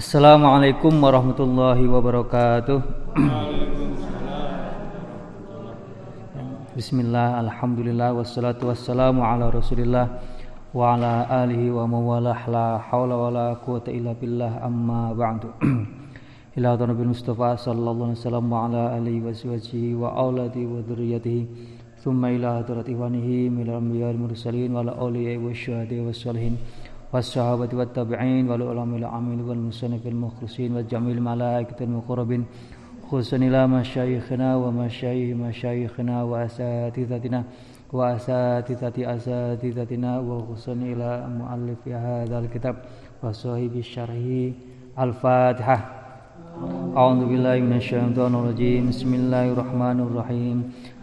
Assalamualaikum warahmatullahi wabarakatuh. Bismillah, alhamdulillah, wassalatu wassalamu ala rasulillah wa ala alihi wa mawalah la hawla wa la quwata illa billah amma ba'du ila Nabi Mustafa sallallahu alaihi wasallam wa ala alihi wa sahbihi wa auladi wa dhurriyyatihi thumma ila hadrat ihwanihi min al-anbiya mursalin wa ala awliya wa wa salihin والصحابة والتابعين والعلماء العاملين والمصنف المخلصين والجميع الملائكة المقربين خصوصا إلى مشايخنا ومشايخ مشايخنا وأساتذتنا وأساتذة أساتذتنا وخصوصا إلى مؤلف هذا الكتاب وصاحب الشرح الفاتحة. أعوذ بالله من الشيطان الرجيم. بسم الله الرحمن الرحيم.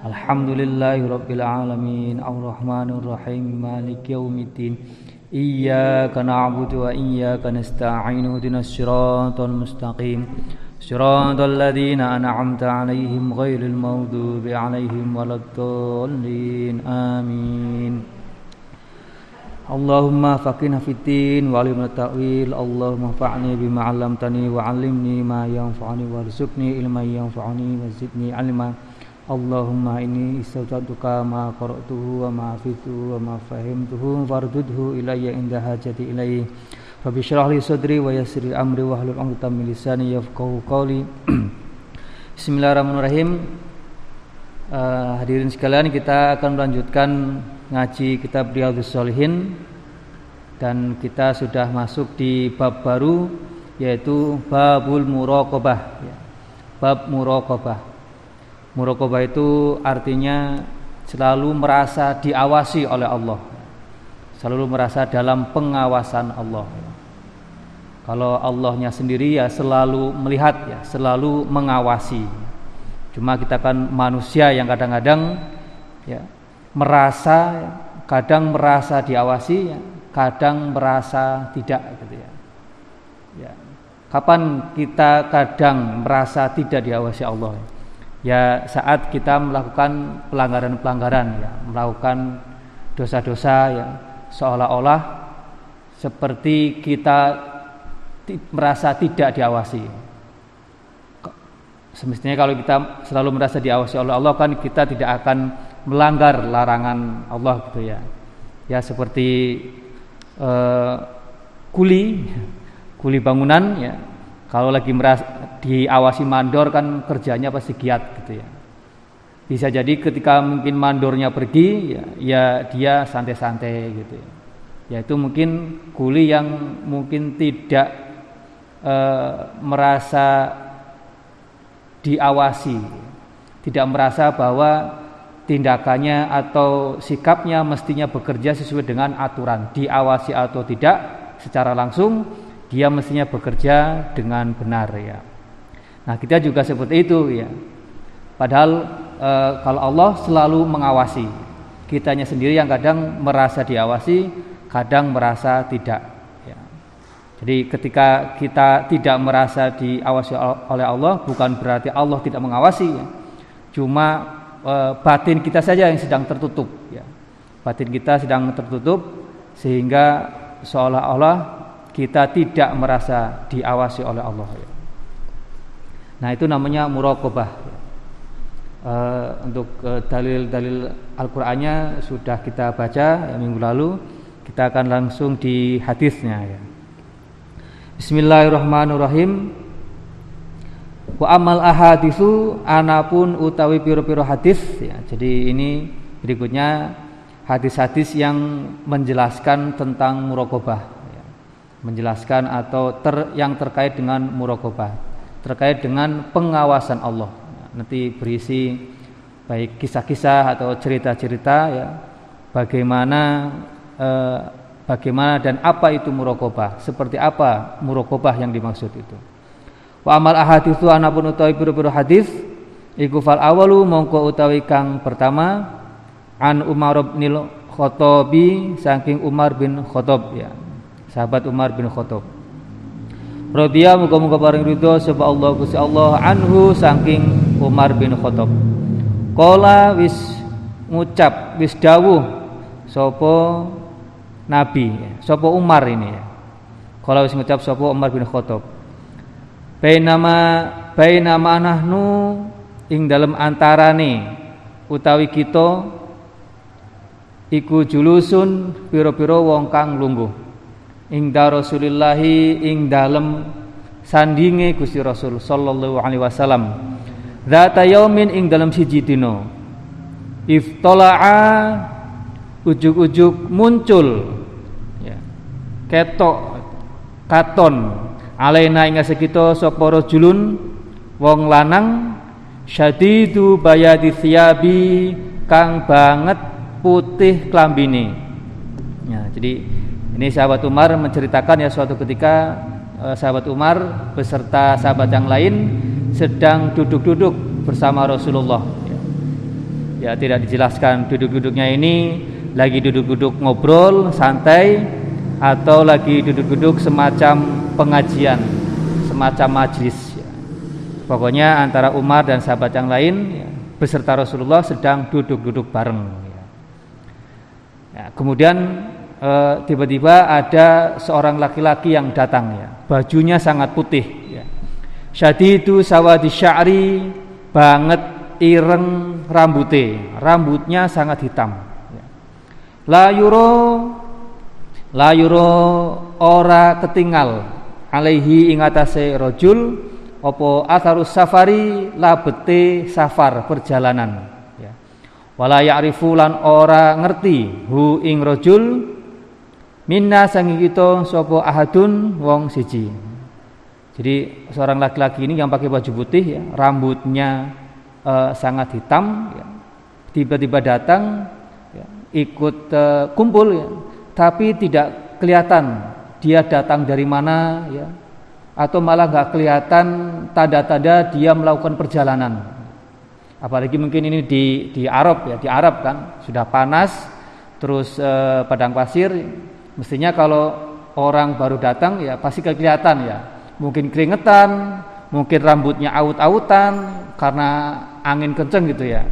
الحمد لله رب العالمين. الرحمن الرحيم. مالك يوم الدين. إياك نعبد وإياك نستعين اهدنا الصراط المستقيم. صراط الذين أنعمت عليهم غير المغضوب عليهم ولا الضالين. آمين. اللهم فقنا في الدين وعلمنا التأويل. اللهم انفعني بما علمتني وعلمني ما ينفعني وارزقني علما ينفعني وزدني علما. Allahumma ini istautuka ma qara'tuhu wa ma hafidtuhu wa ma fahimtuhu fardudhu ilayya inda hajati ilayhi. Rabbi syrah li sadri wa yassir amri wa hlul 'uqdatam min lisani yafqahu qawli. Bismillahirrahmanirrahim. Uh, Hadirin sekalian kita akan melanjutkan ngaji kitab Riyadhus Shalihin. Dan kita sudah masuk di bab baru yaitu babul muraqabah. Ya. Bab muraqabah Muraqabah itu artinya selalu merasa diawasi oleh Allah. Selalu merasa dalam pengawasan Allah. Kalau Allahnya sendiri ya selalu melihat ya, selalu mengawasi. Cuma kita kan manusia yang kadang-kadang ya merasa kadang merasa diawasi, ya, kadang merasa tidak gitu ya. Ya. Kapan kita kadang merasa tidak diawasi Allah? Ya? Ya saat kita melakukan pelanggaran-pelanggaran ya melakukan dosa-dosa ya seolah-olah seperti kita merasa tidak diawasi. Semestinya kalau kita selalu merasa diawasi oleh Allah kan kita tidak akan melanggar larangan Allah gitu ya. Ya seperti uh, kuli kuli bangunan ya kalau lagi merasa diawasi mandor kan kerjanya pasti giat gitu ya. Bisa jadi ketika mungkin mandornya pergi ya, ya dia santai-santai gitu ya. Ya itu mungkin kuli yang mungkin tidak e, merasa diawasi, tidak merasa bahwa tindakannya atau sikapnya mestinya bekerja sesuai dengan aturan, diawasi atau tidak secara langsung dia mestinya bekerja dengan benar ya. Nah, kita juga seperti itu ya. Padahal e, kalau Allah selalu mengawasi, kitanya sendiri yang kadang merasa diawasi, kadang merasa tidak ya. Jadi ketika kita tidak merasa diawasi oleh Allah, bukan berarti Allah tidak mengawasi ya. Cuma e, batin kita saja yang sedang tertutup ya. Batin kita sedang tertutup sehingga seolah-olah kita tidak merasa diawasi oleh Allah. Nah itu namanya muraqabah. Uh, untuk uh, dalil-dalil Al-Qur'annya sudah kita baca ya, minggu lalu. Kita akan langsung di hadisnya ya. Bismillahirrahmanirrahim. Wa amal ahadisu anapun utawi piro-piro hadis ya. Jadi ini berikutnya hadis-hadis yang menjelaskan tentang muraqabah menjelaskan atau ter, yang terkait dengan murokobah terkait dengan pengawasan Allah. Nanti berisi baik kisah-kisah atau cerita-cerita ya bagaimana eh, bagaimana dan apa itu murokobah seperti apa murokobah yang dimaksud itu. Wa amal ahaditsu anapun utawi pira-pira hadis iku fal awalu mongko utawi kang pertama an Umar bin Khattabi saking Umar bin Khattab ya sahabat Umar bin Khattab Radhiya muga-muga paring ridho sapa Allah Gusti Allah anhu saking Umar bin Khattab. Kala wis ngucap wis dawuh sapa nabi sapa Umar ini ya. Kala wis ngucap sapa Umar bin Khattab. bainama bainama nahnu ing dalam antarane utawi kita iku julusun piro-piro wong kang lungguh ing Rasulillahi ing dalem sandinge Gusti Rasul sallallahu alaihi wasallam. Zata yaumin ing dalam siji dina. Iftola'a ujuk-ujuk muncul. Ya, ketok katon. Alaina ing kita sapa rajulun wong lanang syadidu bayadi thiyabi kang banget putih klambini. Ya, jadi ini sahabat Umar menceritakan ya suatu ketika eh, sahabat Umar beserta sahabat yang lain sedang duduk-duduk bersama Rasulullah. Ya, ya tidak dijelaskan duduk-duduknya ini lagi duduk-duduk ngobrol santai atau lagi duduk-duduk semacam pengajian, semacam majlis. Ya. Pokoknya antara Umar dan sahabat yang lain ya, beserta Rasulullah sedang duduk-duduk bareng. Ya, kemudian eh, tiba-tiba ada seorang laki-laki yang datang ya, bajunya sangat putih ya. Syadidu sawadi sya'ri banget ireng rambute, rambutnya sangat hitam. Ya. La yuro la yuro ora ketinggal alaihi ingatase rojul opo atharus safari labete safar perjalanan wala ya'rifu lan ora ngerti hu ing rajul minna sangi kita sapa ahadun wong siji jadi seorang laki-laki ini yang pakai baju putih ya rambutnya uh, sangat hitam ya. tiba-tiba datang ya, ikut uh, kumpul ya tapi tidak kelihatan dia datang dari mana ya atau malah nggak kelihatan tanda-tanda dia melakukan perjalanan apalagi mungkin ini di di Arab ya di Arab kan sudah panas terus eh, padang pasir mestinya kalau orang baru datang ya pasti kelihatan ya. Mungkin keringetan mungkin rambutnya aut-autan karena angin kenceng gitu ya.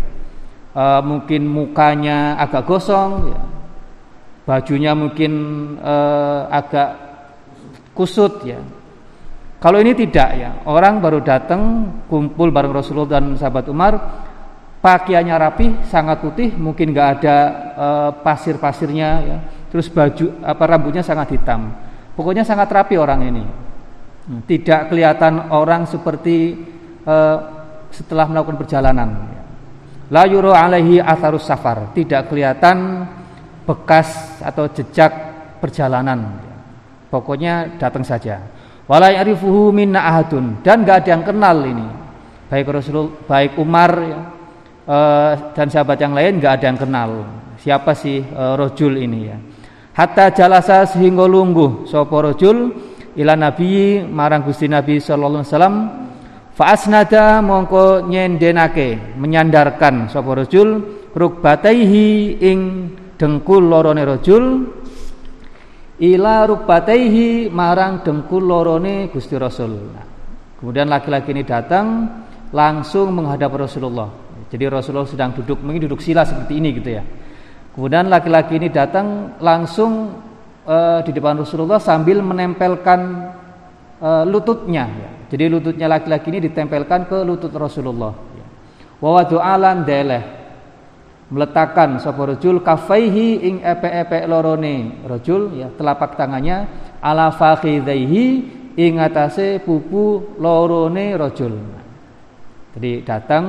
E, mungkin mukanya agak gosong ya. Bajunya mungkin e, agak kusut ya. Kalau ini tidak ya, orang baru datang kumpul bareng Rasulullah dan sahabat Umar, pakaiannya rapi, sangat putih, mungkin nggak ada e, pasir-pasirnya ya. Terus baju apa rambutnya sangat hitam. Pokoknya sangat rapi orang ini. Tidak kelihatan orang seperti e, setelah melakukan perjalanan. La yuro alaihi atharus safar, tidak kelihatan bekas atau jejak perjalanan. Pokoknya datang saja wala ya'rifuhu minna ahadun dan gak ada yang kenal ini baik Rasul baik Umar ya, uh, dan sahabat yang lain gak ada yang kenal siapa sih uh, rojul ini ya hatta jalasa sehingga lungguh sapa rojul ila nabi marang Gusti Nabi sallallahu alaihi wasallam fa asnada mongko nyendenake menyandarkan sapa rojul rukbataihi ing dengkul lorone rojul ila rukbataihi marang dengkul lorone Gusti Rasul. Nah, kemudian laki-laki ini datang langsung menghadap Rasulullah. Jadi Rasulullah sedang duduk, mungkin duduk sila seperti ini gitu ya. Kemudian laki-laki ini datang langsung uh, di depan Rasulullah sambil menempelkan uh, lututnya. Ya. Jadi lututnya laki-laki ini ditempelkan ke lutut Rasulullah. Ya. Wa alan deleh meletakkan sapa rajul kafaihi ing epe-epe lorone rajul ya telapak tangannya ala fakhidaihi ing atase pupu lorone rajul. Jadi datang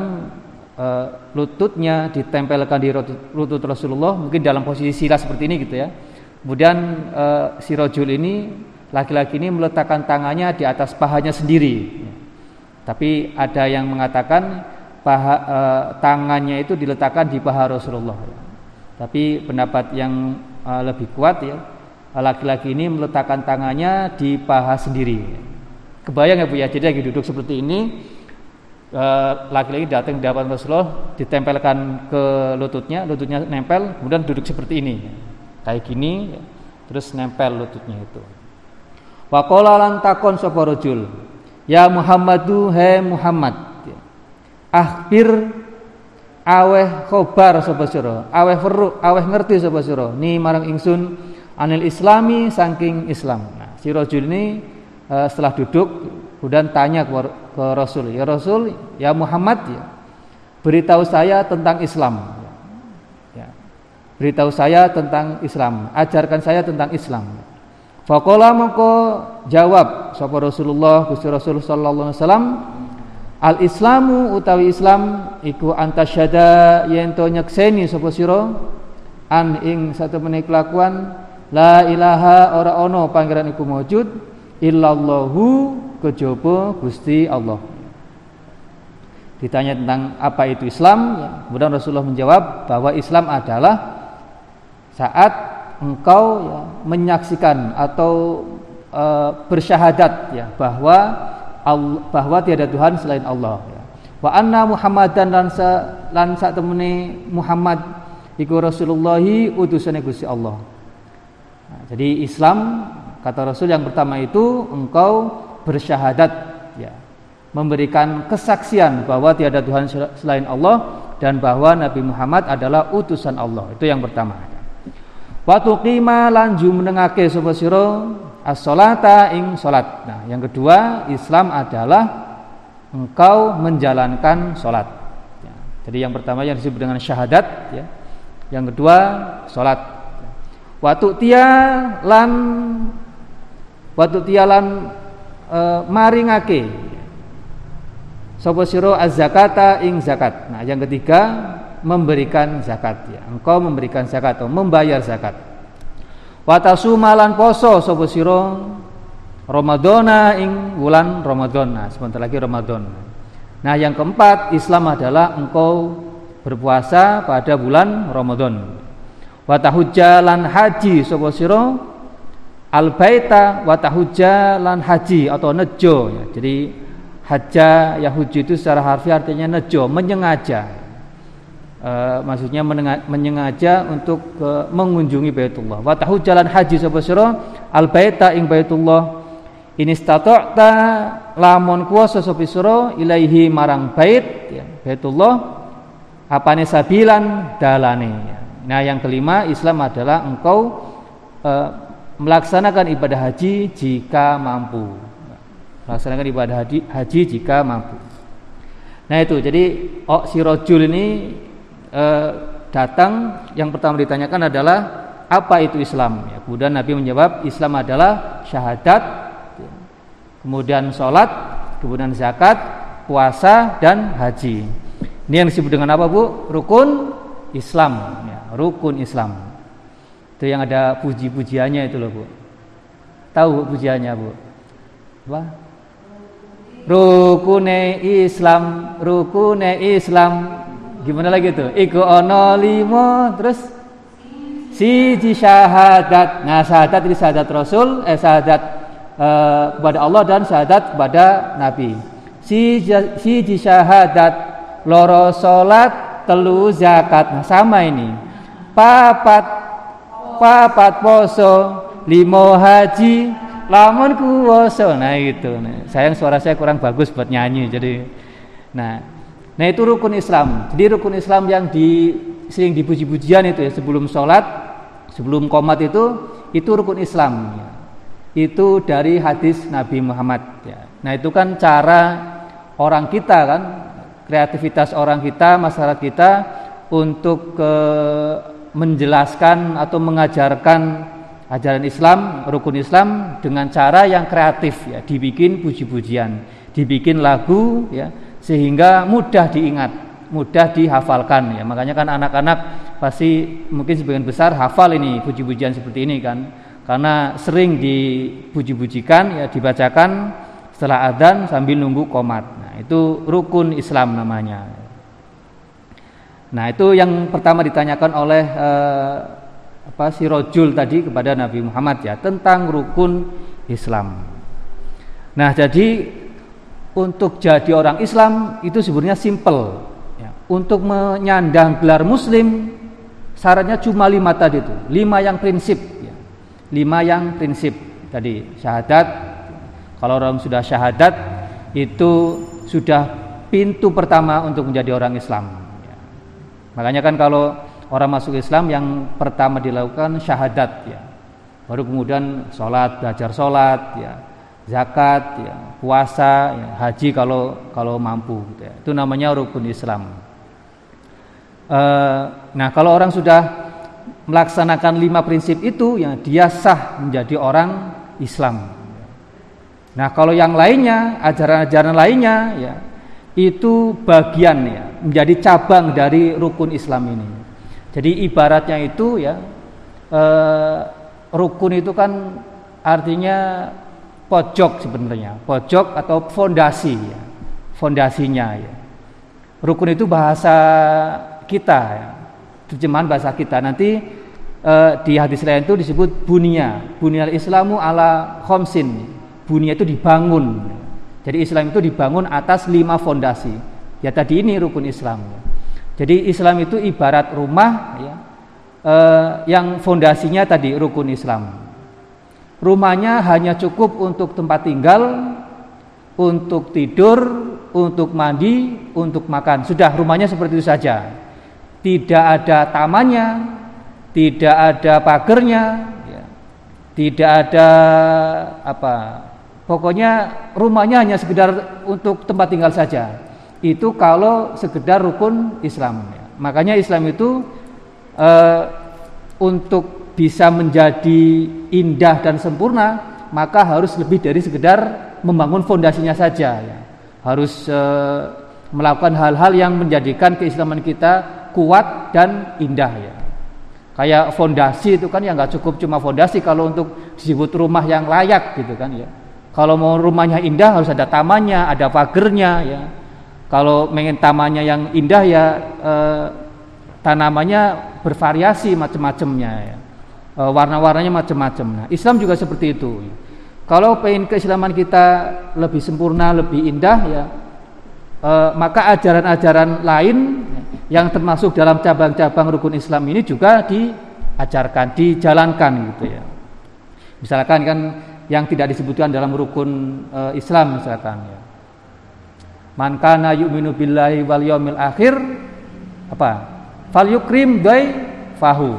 e, lututnya ditempelkan di lutut Rasulullah mungkin dalam posisi sila seperti ini gitu ya. Kemudian e, si rajul ini laki-laki ini meletakkan tangannya di atas pahanya sendiri. Tapi ada yang mengatakan paha, e, tangannya itu diletakkan di paha Rasulullah. Tapi pendapat yang e, lebih kuat ya, laki-laki ini meletakkan tangannya di paha sendiri. Kebayang ya Bu ya, jadi lagi duduk seperti ini, laki-laki datang di hadapan Rasulullah, ditempelkan ke lututnya, lututnya nempel, kemudian duduk seperti ini, kayak gini, terus nempel lututnya itu. Wakola lantakon soporojul, ya Muhammadu he Muhammad, akhir aweh khobar sapa sira aweh weruh aweh ngerti sapa sira ni marang ingsun anil islami saking Islam nah si rajul ini uh, setelah duduk kemudian tanya ke, Rasul, ya Rasul, ya Muhammad ya, beritahu saya tentang Islam. Ya. Beritahu saya tentang Islam, ajarkan saya tentang Islam. Fakola moko jawab sapa Rasulullah Gusti Rasul sallallahu alaihi wasallam Al Islamu utawi Islam iku antasyada yen to nyekseni sapa sira an ing satu menit kelakuan la ilaha ora ono pangeran iku maujud illallahu kejaba Gusti Allah. Ditanya tentang apa itu Islam, ya, kemudian Rasulullah menjawab bahwa Islam adalah saat engkau ya, menyaksikan atau e, bersyahadat ya bahwa Allah, bahwa tiada Tuhan selain Allah ya. Wa anna Muhammadan lan sa lan sak temene Muhammad iku Rasulullahi utusane Gusti Allah. Nah, jadi Islam kata Rasul yang pertama itu engkau bersyahadat ya memberikan kesaksian bahwa tiada Tuhan selain Allah dan bahwa Nabi Muhammad adalah utusan Allah. Itu yang pertama. Watu qima lanju menengake sapa sira as-salata ing salat. Nah, yang kedua, Islam adalah engkau menjalankan salat. Ya, jadi yang pertama yang disebut dengan syahadat ya. Yang kedua, salat. Watu tia lan watu tia lan e, maringake sapa sira az-zakata ing zakat. Nah, yang ketiga memberikan zakat ya. Engkau memberikan zakat atau membayar zakat. Watasu malan poso sapa sira ing bulan Ramadan. Nah, sebentar lagi Ramadan. Nah, yang keempat Islam adalah engkau berpuasa pada bulan Ramadan. Watahujja lan haji sapa sira al baita watahujja lan haji atau nejo ya. Jadi haja yahuji itu secara harfiah artinya nejo, menyengaja e, maksudnya menyengaja untuk e, mengunjungi Baitullah. Wa tahu jalan haji sapa sira al baita ing Baitullah ini stata'ta lamun kuasa sapa sira ilaihi marang bait ya, Baitullah apane sabilan dalane. Nah, yang kelima Islam adalah engkau e, melaksanakan ibadah haji jika mampu. Melaksanakan ibadah haji, haji jika mampu. Nah itu. Jadi oh, si rojul ini eh, datang. Yang pertama ditanyakan adalah apa itu Islam? Ya, kemudian Nabi menjawab Islam adalah syahadat ya, kemudian sholat kemudian zakat puasa dan haji. Ini yang disebut dengan apa bu? Rukun Islam. Ya, rukun Islam itu yang ada puji-pujiannya itu loh bu tahu pujiannya bu apa rukune Islam rukune Islam Gimana lagi tuh? Iku ono limo terus siji syahadat. Nah, syahadat ini syahadat Rasul, eh syahadat eh, kepada Allah dan syahadat kepada Nabi. Siji, siji syahadat loro salat, telu zakat. Nah, sama ini. Papat papat poso, limo haji, lamun kuwoso. Nah, itu. Nah, sayang suara saya kurang bagus buat nyanyi. Jadi nah Nah itu rukun Islam. Jadi rukun Islam yang di sering dipuji-pujian itu ya sebelum sholat, sebelum komat itu itu rukun Islam. Itu dari hadis Nabi Muhammad. Ya. Nah itu kan cara orang kita kan, kreativitas orang kita, masyarakat kita untuk ke, menjelaskan atau mengajarkan ajaran Islam, rukun Islam dengan cara yang kreatif ya, dibikin puji-pujian, dibikin lagu ya sehingga mudah diingat, mudah dihafalkan ya. Makanya kan anak-anak pasti mungkin sebagian besar hafal ini puji-pujian seperti ini kan. Karena sering dipuji-pujikan ya dibacakan setelah adzan sambil nunggu komat. Nah, itu rukun Islam namanya. Nah, itu yang pertama ditanyakan oleh eh, apa si rojul tadi kepada Nabi Muhammad ya tentang rukun Islam. Nah, jadi untuk jadi orang Islam itu sebenarnya simple. Ya. Untuk menyandang gelar Muslim syaratnya cuma lima tadi itu, lima yang prinsip. Ya. Lima yang prinsip tadi syahadat. Kalau orang sudah syahadat itu sudah pintu pertama untuk menjadi orang Islam. Ya. Makanya kan kalau orang masuk Islam yang pertama dilakukan syahadat ya. Baru kemudian sholat, belajar sholat ya zakat, ya, puasa, ya, haji kalau kalau mampu. Gitu ya. Itu namanya rukun Islam. E, nah kalau orang sudah melaksanakan lima prinsip itu, ya dia sah menjadi orang Islam. Nah kalau yang lainnya, ajaran-ajaran lainnya, ya itu bagian ya menjadi cabang dari rukun Islam ini. Jadi ibaratnya itu ya e, rukun itu kan artinya pojok sebenarnya, pojok atau fondasi ya, fondasinya ya. Rukun itu bahasa kita ya, terjemahan bahasa kita. Nanti e, di hadis lain itu disebut bunia, bunia Islamu ala khomsin Bunia itu dibangun. Jadi Islam itu dibangun atas lima fondasi. Ya tadi ini rukun Islam. Jadi Islam itu ibarat rumah ya, eh, yang fondasinya tadi rukun Islam. Rumahnya hanya cukup untuk tempat tinggal, untuk tidur, untuk mandi, untuk makan. Sudah rumahnya seperti itu saja. Tidak ada tamannya, tidak ada pagernya, ya. tidak ada apa Pokoknya rumahnya hanya sekedar untuk tempat tinggal saja. Itu kalau sekedar rukun Islam. Makanya Islam itu uh, untuk bisa menjadi indah dan sempurna, maka harus lebih dari sekedar membangun fondasinya saja. Ya. Harus uh, melakukan hal-hal yang menjadikan keislaman kita kuat dan indah ya. Kayak fondasi itu kan ya nggak cukup cuma fondasi kalau untuk disebut rumah yang layak gitu kan ya kalau mau rumahnya indah harus ada tamannya, ada pagernya ya. Kalau ingin tamannya yang indah ya eh, tanamannya bervariasi macam-macamnya ya. Eh, warna-warnanya macam-macam. Nah, Islam juga seperti itu. Kalau pengen keislaman kita lebih sempurna, lebih indah ya, eh, maka ajaran-ajaran lain yang termasuk dalam cabang-cabang rukun Islam ini juga diajarkan, dijalankan gitu ya. Misalkan kan yang tidak disebutkan dalam rukun e, Islam misalkan ya. Man kana yu'minu billahi wal yaumil akhir apa? Fal yukrim dai fahu.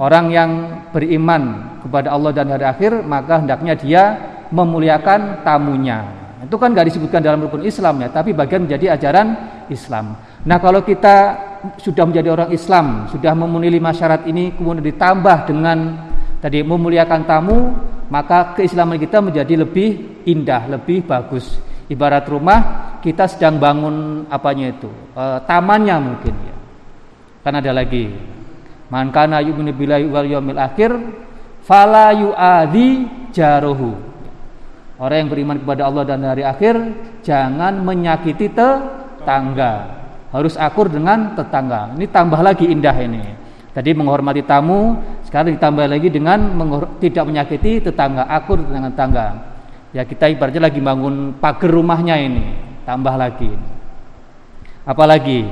Orang yang beriman kepada Allah dan hari akhir maka hendaknya dia memuliakan tamunya. Itu kan gak disebutkan dalam rukun Islam ya, tapi bagian menjadi ajaran Islam. Nah kalau kita sudah menjadi orang Islam, sudah memenuhi lima syarat ini, kemudian ditambah dengan tadi memuliakan tamu, maka keislaman kita menjadi lebih indah, lebih bagus. Ibarat rumah kita sedang bangun apanya itu, e, tamannya mungkin ya. Kan ada lagi. Man kana yu'minu billahi wal yawmil akhir fala yu'adhi jaruhu. Orang yang beriman kepada Allah dan hari akhir jangan menyakiti tetangga. Harus akur dengan tetangga. Ini tambah lagi indah ini. Tadi menghormati tamu, sekarang ditambah lagi dengan tidak menyakiti tetangga, akur dengan tetangga. Ya kita ibaratnya lagi bangun pagar rumahnya ini, tambah lagi. Apalagi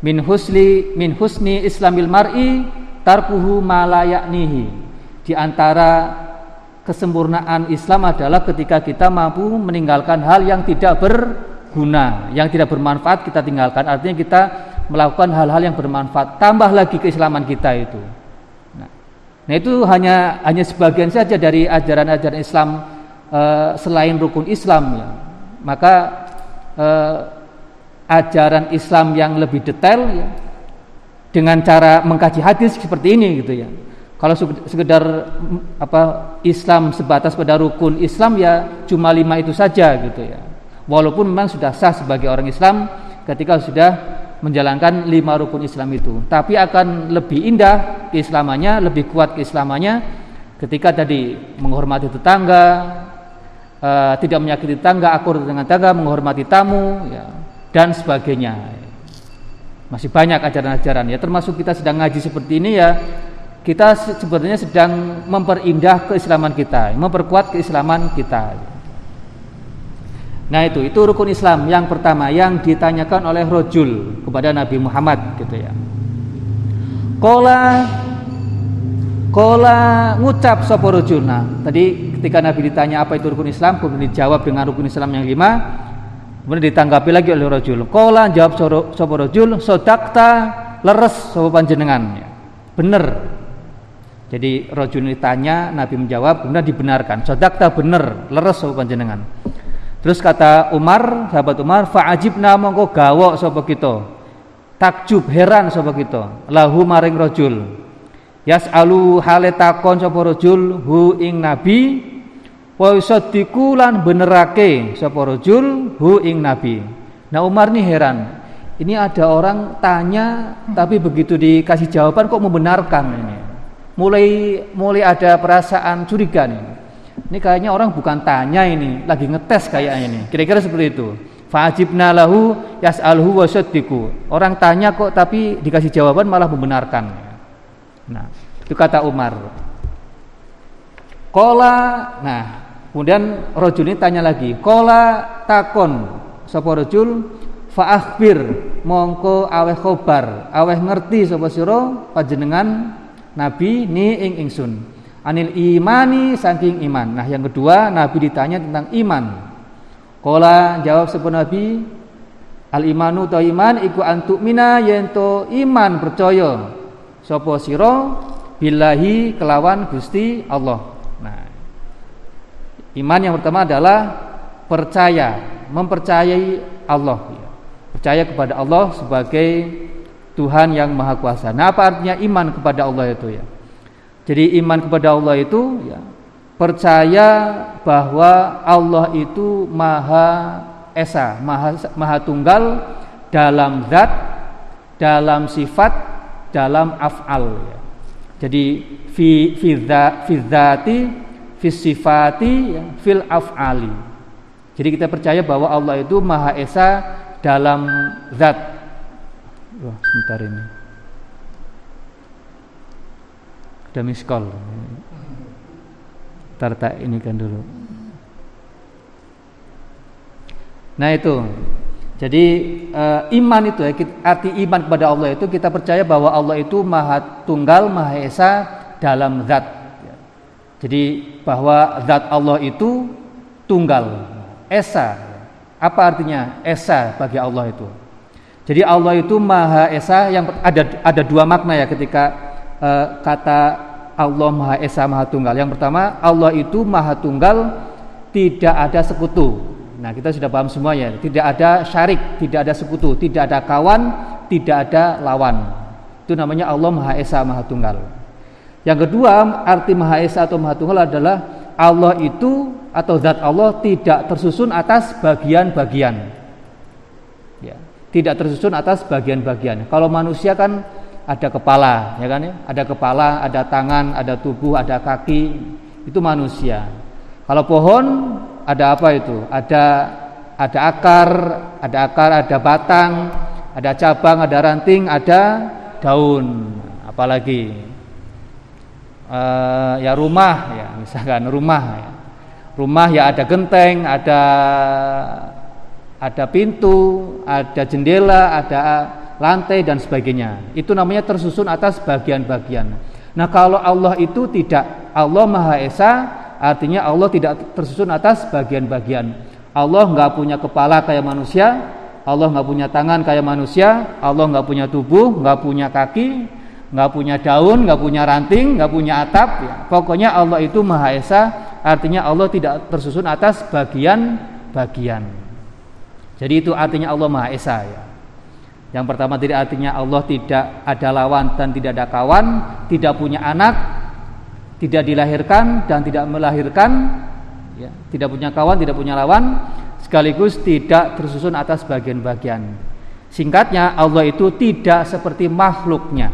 min husli min husni islamil mar'i tarkuhu malayaknihi. Di antara kesempurnaan Islam adalah ketika kita mampu meninggalkan hal yang tidak berguna, yang tidak bermanfaat kita tinggalkan. Artinya kita melakukan hal-hal yang bermanfaat. Tambah lagi keislaman kita itu. Nah, itu hanya hanya sebagian saja dari ajaran-ajaran Islam uh, selain rukun Islam ya. Maka uh, ajaran Islam yang lebih detail ya, dengan cara mengkaji hadis seperti ini gitu ya. Kalau sekedar apa Islam sebatas pada rukun Islam ya cuma lima itu saja gitu ya. Walaupun memang sudah sah sebagai orang Islam ketika sudah menjalankan lima rukun Islam itu. Tapi akan lebih indah keislamannya lebih kuat keislamannya ketika tadi menghormati tetangga uh, tidak menyakiti tetangga akur dengan tetangga menghormati tamu ya, dan sebagainya. Masih banyak ajaran-ajaran ya. Termasuk kita sedang ngaji seperti ini ya kita sebenarnya sedang memperindah keislaman kita memperkuat keislaman kita Nah itu itu rukun Islam yang pertama yang ditanyakan oleh rojul kepada Nabi Muhammad gitu ya. Kola kola ngucap sopo rojul. Nah tadi ketika Nabi ditanya apa itu rukun Islam kemudian dijawab dengan rukun Islam yang lima kemudian ditanggapi lagi oleh rojul. Kola jawab sopo rojul sodakta leres sopo panjenengan. Bener Jadi rojul ditanya, Nabi menjawab, kemudian dibenarkan. Sodakta bener, leres sopo panjenengan. Terus kata Umar, sahabat Umar, fa'ajibna mongko gawok sopo kita. Takjub heran sopo kita. Lahu maring rojul. Yas'alu hale takon sopo rojul hu ing Nabi wa yusaddiqu lan benerake sapa rajul hu ing nabi. Nah Umar nih heran. Ini ada orang tanya tapi begitu dikasih jawaban kok membenarkan ini. Mulai mulai ada perasaan curiga nih. Ini kayaknya orang bukan tanya ini, lagi ngetes kayaknya ini. Kira-kira seperti itu. Fajibna lahu yas'alhu wa Orang tanya kok tapi dikasih jawaban malah membenarkan. Nah, itu kata Umar. Kola, nah Kemudian rojul ini tanya lagi, kola takon sapa rojul faakhbir mongko aweh khobar, aweh ngerti sapa sira panjenengan nabi ni ing ingsun. Anil imani saking iman. Nah, yang kedua Nabi ditanya tentang iman. Kola jawab sapa Nabi Al imanu ta iman iku antuk mina yento iman percaya sapa sira billahi kelawan Gusti Allah. Iman yang pertama adalah percaya, mempercayai Allah. Percaya kepada Allah sebagai Tuhan yang Maha Kuasa. Nah, apa artinya iman kepada Allah itu ya? Jadi iman kepada Allah itu ya, percaya bahwa Allah itu Maha Esa, Maha, Maha Tunggal dalam zat, dalam sifat, dalam af'al ya. Jadi fi fi, ya, fil af'ali. Jadi kita percaya bahwa Allah itu Maha Esa dalam zat. Wah, sebentar ini. Ada miskol. Tarta ini kan dulu. Nah itu. Jadi uh, iman itu ya, arti iman kepada Allah itu kita percaya bahwa Allah itu Maha Tunggal, Maha Esa dalam zat jadi bahwa zat Allah itu tunggal, esa. Apa artinya esa bagi Allah itu? Jadi Allah itu Maha Esa yang ada ada dua makna ya ketika uh, kata Allah Maha Esa Maha Tunggal. Yang pertama Allah itu Maha Tunggal tidak ada sekutu. Nah kita sudah paham semua ya. Tidak ada syarik, tidak ada sekutu, tidak ada kawan, tidak ada lawan. Itu namanya Allah Maha Esa Maha Tunggal. Yang kedua, arti Maha Esa atau Maha Tunggal adalah Allah itu atau zat Allah tidak tersusun atas bagian-bagian. Ya, tidak tersusun atas bagian-bagian. Kalau manusia kan ada kepala, ya kan ya? Ada kepala, ada tangan, ada tubuh, ada kaki. Itu manusia. Kalau pohon ada apa itu? Ada ada akar, ada akar, ada batang, ada cabang, ada ranting, ada daun. Apalagi uh, ya rumah ya misalkan rumah ya. rumah ya ada genteng ada ada pintu ada jendela ada lantai dan sebagainya itu namanya tersusun atas bagian-bagian nah kalau Allah itu tidak Allah Maha Esa artinya Allah tidak tersusun atas bagian-bagian Allah nggak punya kepala kayak manusia Allah nggak punya tangan kayak manusia Allah nggak punya tubuh nggak punya kaki nggak punya daun, nggak punya ranting, nggak punya atap. Ya. Pokoknya Allah itu Maha Esa, artinya Allah tidak tersusun atas bagian-bagian. Jadi itu artinya Allah Maha Esa ya. Yang pertama tidak artinya Allah tidak ada lawan dan tidak ada kawan, tidak punya anak, tidak dilahirkan dan tidak melahirkan, ya, tidak punya kawan, tidak punya lawan, sekaligus tidak tersusun atas bagian-bagian. Singkatnya Allah itu tidak seperti makhluknya.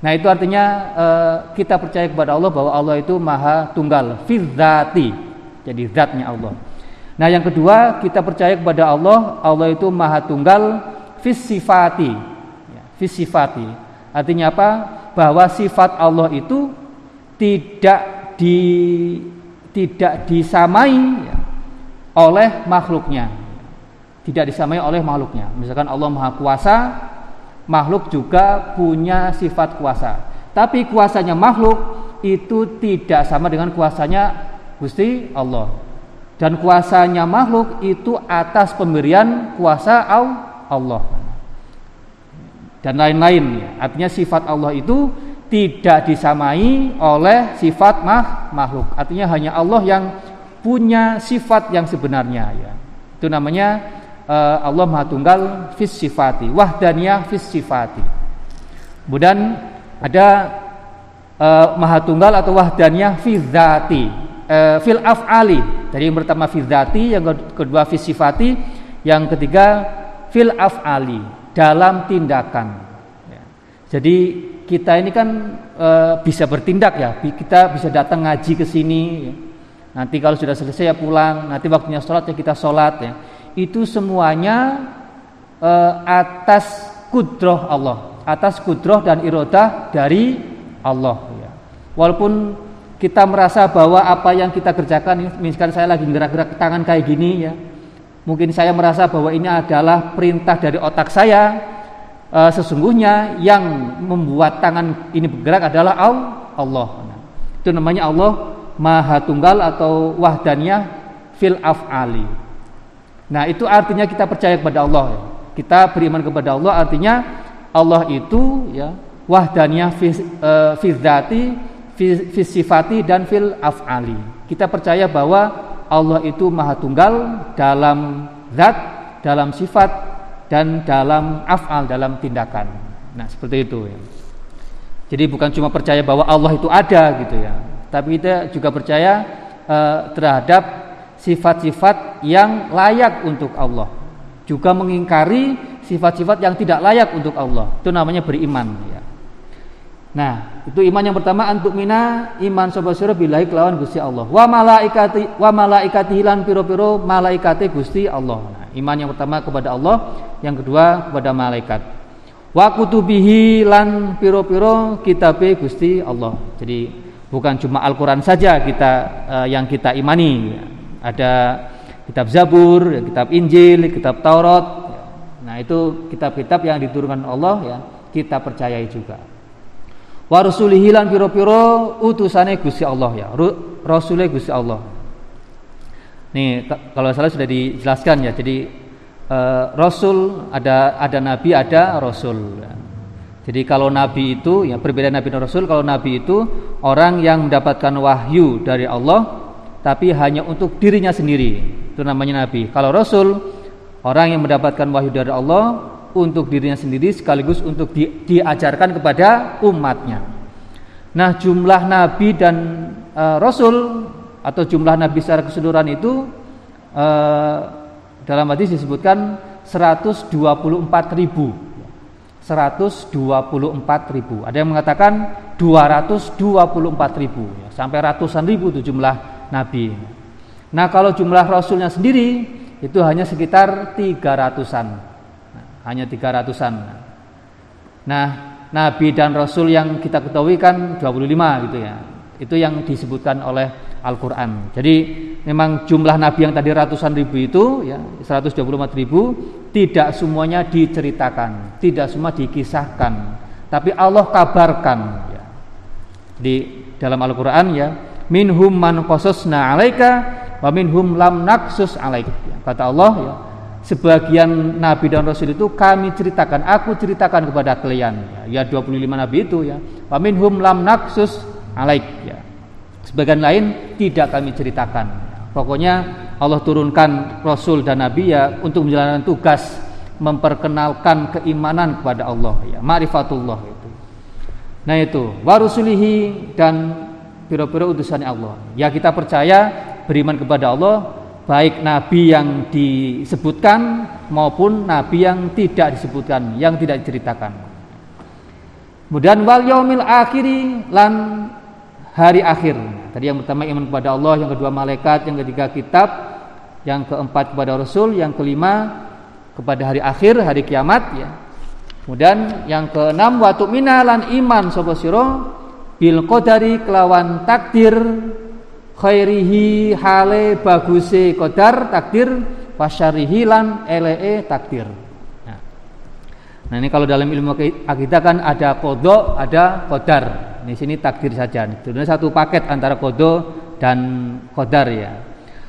Nah itu artinya uh, kita percaya kepada Allah bahwa Allah itu maha tunggal, fizzati, jadi zatnya Allah. Nah yang kedua kita percaya kepada Allah, Allah itu maha tunggal, fisifati, ya, fisifati. Artinya apa? Bahwa sifat Allah itu tidak di tidak disamai ya, oleh makhluknya, tidak disamai oleh makhluknya. Misalkan Allah maha kuasa, makhluk juga punya sifat kuasa. Tapi kuasanya makhluk itu tidak sama dengan kuasanya Gusti Allah. Dan kuasanya makhluk itu atas pemberian kuasa Allah. Dan lain-lain. Artinya sifat Allah itu tidak disamai oleh sifat mah, makhluk. Artinya hanya Allah yang punya sifat yang sebenarnya ya. Itu namanya uh, Allah Maha Tunggal fis sifati, wahdaniyah fis sifati. Kemudian ada uh, Maha Tunggal atau wahdaniyah fi dzati, uh, fil af'ali. Jadi yang pertama fi dzati, yang kedua fis sifati, yang ketiga fil af'ali, dalam tindakan. Ya. Jadi kita ini kan e, bisa bertindak ya, kita bisa datang ngaji ke sini. Ya. Nanti kalau sudah selesai ya pulang, nanti waktunya sholat ya kita sholat ya. Itu semuanya e, atas kudroh Allah, atas kudroh dan irodah dari Allah. Ya. Walaupun kita merasa bahwa apa yang kita kerjakan, misalkan saya lagi gerak-gerak tangan kayak gini ya, mungkin saya merasa bahwa ini adalah perintah dari otak saya, e, sesungguhnya yang membuat tangan ini bergerak adalah Allah. Itu namanya Allah Maha Tunggal atau wahdaniyah fil af'ali. Nah, itu artinya kita percaya kepada Allah. Ya. Kita beriman kepada Allah artinya Allah itu ya wahdaniyah fi, e, fi fi, dan fil af'ali. Kita percaya bahwa Allah itu Maha Tunggal dalam zat, dalam sifat dan dalam afal dalam tindakan. Nah, seperti itu ya. Jadi bukan cuma percaya bahwa Allah itu ada gitu ya, tapi kita juga percaya uh, terhadap sifat-sifat yang layak untuk Allah. Juga mengingkari sifat-sifat yang tidak layak untuk Allah. Itu namanya beriman ya. Nah, itu iman yang pertama antuk mina iman sobat sira billahi kelawan Gusti Allah. Wa malaikati wa malaikati hilan piro-piro malaikate Gusti Allah. Nah, iman yang pertama kepada Allah, yang kedua kepada malaikat. Wa kutubihi lan piro-piro kitabe Gusti Allah. Jadi bukan cuma Al-Qur'an saja kita uh, yang kita imani. Ada kitab Zabur, kitab Injil, kitab Taurat. Nah, itu kitab-kitab yang diturunkan Allah ya, kita percayai juga wa rasulihi lan piro-piro utusane Gusti Allah ya. Rasulnya Gusti Allah. Nih kalau salah sudah dijelaskan ya. Jadi uh, rasul ada ada nabi ada rasul. Jadi kalau nabi itu ya berbeda nabi dan rasul. Kalau nabi itu orang yang mendapatkan wahyu dari Allah tapi hanya untuk dirinya sendiri. Itu namanya nabi. Kalau rasul orang yang mendapatkan wahyu dari Allah untuk dirinya sendiri sekaligus untuk di, diajarkan kepada umatnya. Nah, jumlah nabi dan e, rasul atau jumlah nabi secara keseluruhan itu e, dalam hadis disebutkan 124 ribu. 124 ribu. Ada yang mengatakan 224 ribu. Sampai ratusan ribu itu jumlah nabi. Nah kalau jumlah rasulnya sendiri itu hanya sekitar 300an hanya 300-an. Nah, nabi dan rasul yang kita ketahui kan 25 gitu ya. Itu yang disebutkan oleh Al-Qur'an. Jadi memang jumlah nabi yang tadi ratusan ribu itu ya 124 ribu tidak semuanya diceritakan, tidak semua dikisahkan, tapi Allah kabarkan ya. Di dalam Al-Qur'an ya, minhum man qasasna 'alaika wa minhum lam naksus 'alaik. Ya, kata Allah ya, sebagian nabi dan rasul itu kami ceritakan, aku ceritakan kepada kalian. Ya, ya 25 nabi itu ya. Wa minhum lam naksus alaik ya. Sebagian lain tidak kami ceritakan. Pokoknya Allah turunkan rasul dan nabi ya untuk menjalankan tugas memperkenalkan keimanan kepada Allah ya, ma'rifatullah itu. Nah itu, warusulihi dan pira-pira utusan Allah. Ya kita percaya beriman kepada Allah baik nabi yang disebutkan maupun nabi yang tidak disebutkan, yang tidak diceritakan. Kemudian wal yaumil akhiri lan hari akhir. Tadi yang pertama iman kepada Allah, yang kedua malaikat, yang ketiga kitab, yang keempat kepada Rasul, yang kelima kepada hari akhir, hari kiamat ya. Kemudian yang keenam watu minalan iman sapa bil qadari kelawan takdir khairihi hale baguse kodar takdir wasyarihi lan elee takdir. Nah. nah ini kalau dalam ilmu akidah kan ada kodo ada kodar di sini takdir saja. Itu satu paket antara kodo dan kodar ya.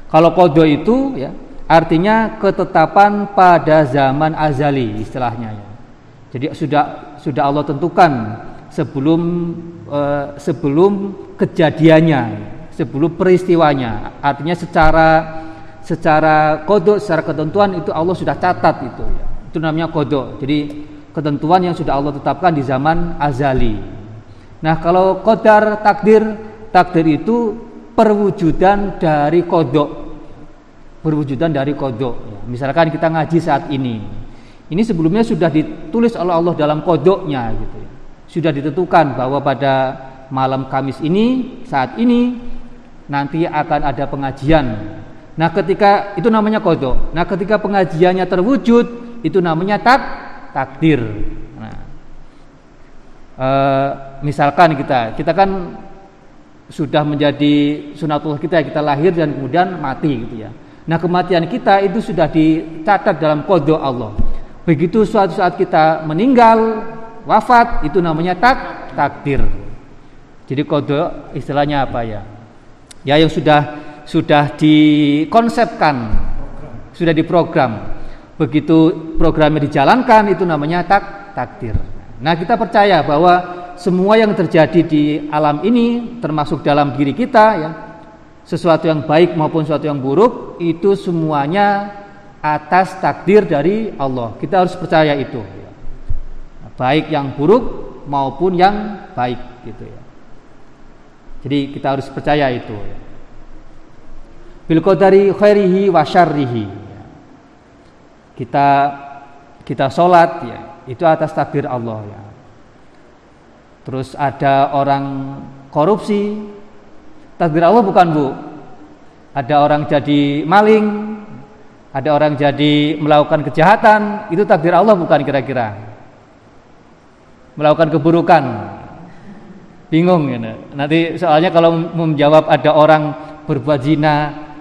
Kalau kodo itu ya artinya ketetapan pada zaman azali istilahnya ya. Jadi sudah sudah Allah tentukan sebelum uh, sebelum kejadiannya, sebelum peristiwanya. Artinya secara secara kodok, secara ketentuan itu Allah sudah catat itu. Itu namanya kodok. Jadi ketentuan yang sudah Allah tetapkan di zaman azali. Nah kalau kodar takdir, takdir itu perwujudan dari kodok perwujudan dari kodok misalkan kita ngaji saat ini ini sebelumnya sudah ditulis oleh Allah dalam kodoknya gitu ya. sudah ditentukan bahwa pada malam Kamis ini saat ini nanti akan ada pengajian nah ketika itu namanya kodok nah ketika pengajiannya terwujud itu namanya tak takdir nah, e, misalkan kita kita kan sudah menjadi sunatullah kita kita lahir dan kemudian mati gitu ya. Nah kematian kita itu sudah dicatat dalam kode Allah. Begitu suatu saat kita meninggal wafat itu namanya tak takdir. Jadi kode istilahnya apa ya? Ya yang sudah sudah dikonsepkan, sudah diprogram. Begitu programnya dijalankan itu namanya tak takdir. Nah kita percaya bahwa semua yang terjadi di alam ini termasuk dalam diri kita ya sesuatu yang baik maupun sesuatu yang buruk itu semuanya atas takdir dari Allah kita harus percaya itu baik yang buruk maupun yang baik gitu ya jadi kita harus percaya itu. Bil qadari khairihi wa syarrihi. Ya. kita kita sholat ya itu atas takdir Allah ya. Terus ada orang korupsi takdir Allah bukan bu. Ada orang jadi maling ada orang jadi melakukan kejahatan itu takdir Allah bukan kira-kira. Melakukan keburukan bingung ya nanti soalnya kalau menjawab ada orang berbuat zina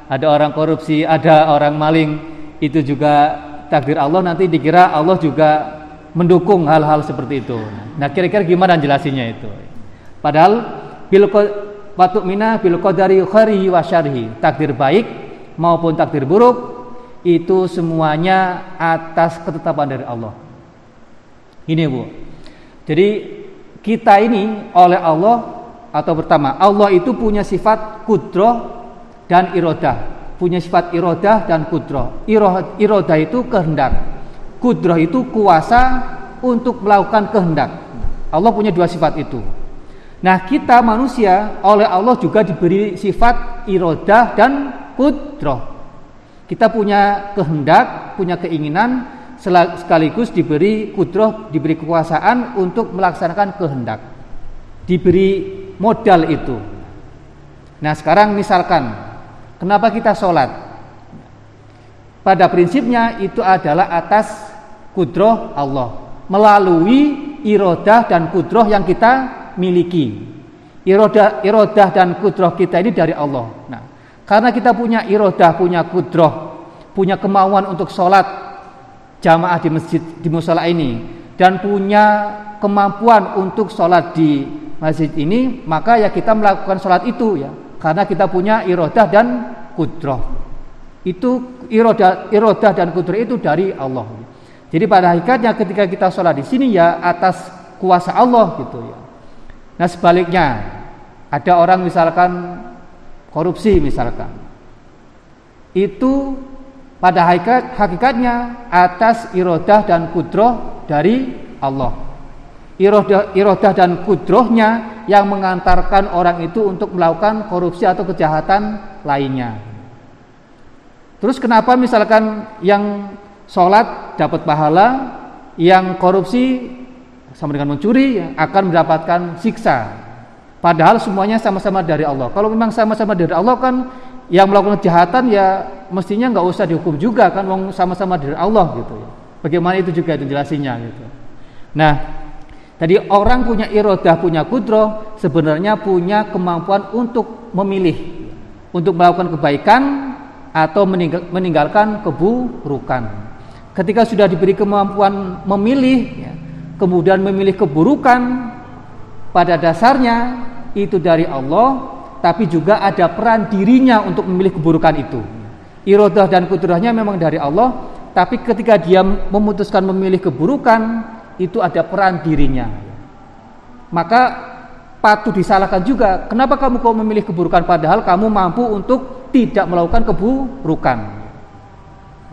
ada orang korupsi ada orang maling itu juga takdir Allah nanti dikira Allah juga mendukung hal-hal seperti itu. Nah, kira-kira gimana jelasinnya itu? Padahal bil patuk mina bil qadari khairihi wa. Takdir baik maupun takdir buruk itu semuanya atas ketetapan dari Allah. Ini Bu. Jadi kita ini oleh Allah atau pertama Allah itu punya sifat kudroh dan irodah. Punya sifat irodah dan kudroh. Irodah itu kehendak Kudrah itu kuasa untuk melakukan kehendak. Allah punya dua sifat itu. Nah kita manusia oleh Allah juga diberi sifat irodah dan kudrah. Kita punya kehendak, punya keinginan, sekaligus diberi kudroh, diberi kekuasaan untuk melaksanakan kehendak. Diberi modal itu. Nah sekarang misalkan, kenapa kita sholat? pada prinsipnya itu adalah atas kudroh Allah melalui irodah dan kudroh yang kita miliki irodah irodah dan kudroh kita ini dari Allah nah karena kita punya irodah punya kudroh punya kemauan untuk sholat jamaah di masjid di musola ini dan punya kemampuan untuk sholat di masjid ini maka ya kita melakukan sholat itu ya karena kita punya irodah dan kudroh itu irodah, irodah dan kudrat itu dari Allah. Jadi pada hakikatnya ketika kita sholat di sini ya atas kuasa Allah gitu ya. Nah sebaliknya ada orang misalkan korupsi misalkan itu pada hakikat, hakikatnya atas irodah dan kudroh dari Allah. Irodah, irodah dan kudrohnya yang mengantarkan orang itu untuk melakukan korupsi atau kejahatan lainnya. Terus kenapa misalkan yang sholat dapat pahala, yang korupsi sama dengan mencuri akan mendapatkan siksa. Padahal semuanya sama-sama dari Allah. Kalau memang sama-sama dari Allah kan yang melakukan kejahatan ya mestinya nggak usah dihukum juga kan, wong sama-sama dari Allah gitu. Ya. Bagaimana itu juga itu jelasinya gitu. Nah, tadi orang punya irodah, punya kudro, sebenarnya punya kemampuan untuk memilih, untuk melakukan kebaikan atau meninggalkan keburukan. Ketika sudah diberi kemampuan memilih, ya, kemudian memilih keburukan, pada dasarnya itu dari Allah, tapi juga ada peran dirinya untuk memilih keburukan itu. Irodah dan kudrahnya memang dari Allah, tapi ketika dia memutuskan memilih keburukan, itu ada peran dirinya. maka patut disalahkan juga. Kenapa kamu kau memilih keburukan padahal kamu mampu untuk tidak melakukan keburukan?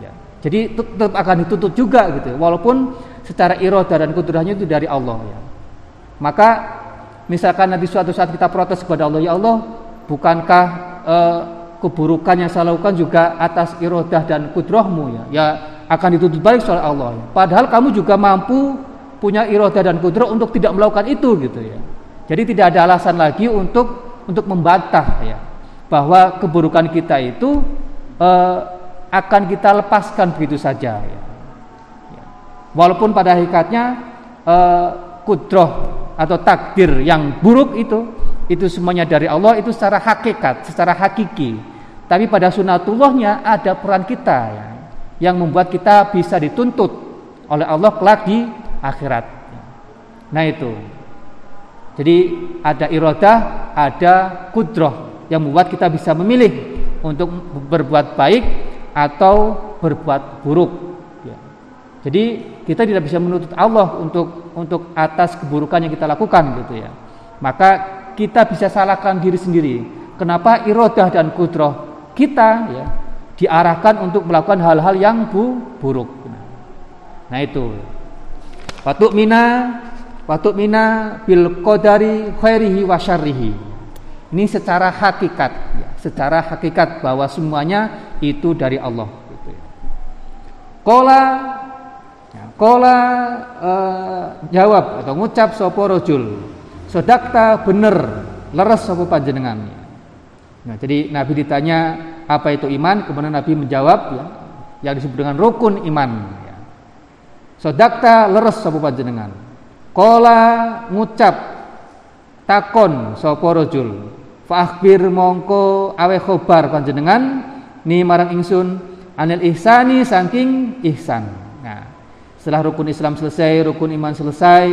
Ya. Jadi tetap akan ditutup juga gitu. Walaupun secara iroda dan kudrahnya itu dari Allah ya. Maka misalkan nanti suatu saat kita protes kepada Allah, ya Allah, bukankah uh, keburukan yang saya lakukan juga atas irodah dan kudrahmu ya? Ya akan ditutup balik oleh Allah. Ya. Padahal kamu juga mampu punya irodah dan kudrah untuk tidak melakukan itu gitu ya. Jadi tidak ada alasan lagi untuk untuk membantah ya bahwa keburukan kita itu uh, akan kita lepaskan begitu saja ya. Walaupun pada hakikatnya uh, kudroh atau takdir yang buruk itu itu semuanya dari Allah itu secara hakikat, secara hakiki. Tapi pada sunatullahnya ada peran kita ya, yang membuat kita bisa dituntut oleh Allah kelak di akhirat. Nah itu. Jadi ada iradah, ada kudroh yang membuat kita bisa memilih untuk berbuat baik atau berbuat buruk. Ya. Jadi kita tidak bisa menuntut Allah untuk untuk atas keburukan yang kita lakukan gitu ya. Maka kita bisa salahkan diri sendiri. Kenapa irodah dan kudroh kita ya diarahkan untuk melakukan hal-hal yang bu, buruk. Nah itu. Patuk mina, patuk mina bil kodari khairihi wa syarrihi. Ini secara hakikat, ya, secara hakikat bahwa semuanya itu dari Allah. Gitu ya. Kola Kola uh, jawab atau ngucap sopo rojul Sodakta bener leres sopo panjenengan Nah, jadi Nabi ditanya apa itu iman, kemudian Nabi menjawab ya, yang disebut dengan rukun iman. Ya. Sodakta leres sopo panjenengan. Kola ngucap takon sopo rojul. Fa'akhbir mongko awe khobar panjenengan ni marang ingsun anil ihsani saking ihsan. Setelah rukun Islam selesai, rukun iman selesai,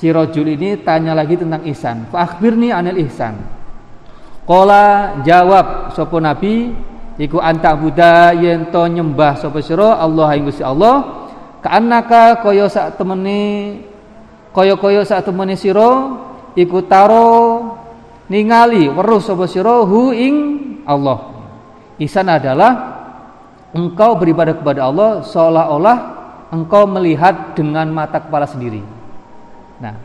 si rojul ini tanya lagi tentang ihsan. Fa'akhbirni anil ihsan. Kola jawab sopo nabi iku anta buddha yento nyembah sopo siro Allah ing Gusti Allah kaannaka kaya sak temene kaya kaya sak temene siro iku taro ningali weruh sopo siro hu ing Allah. Ihsan adalah engkau beribadah kepada Allah seolah-olah engkau melihat dengan mata kepala sendiri. Nah,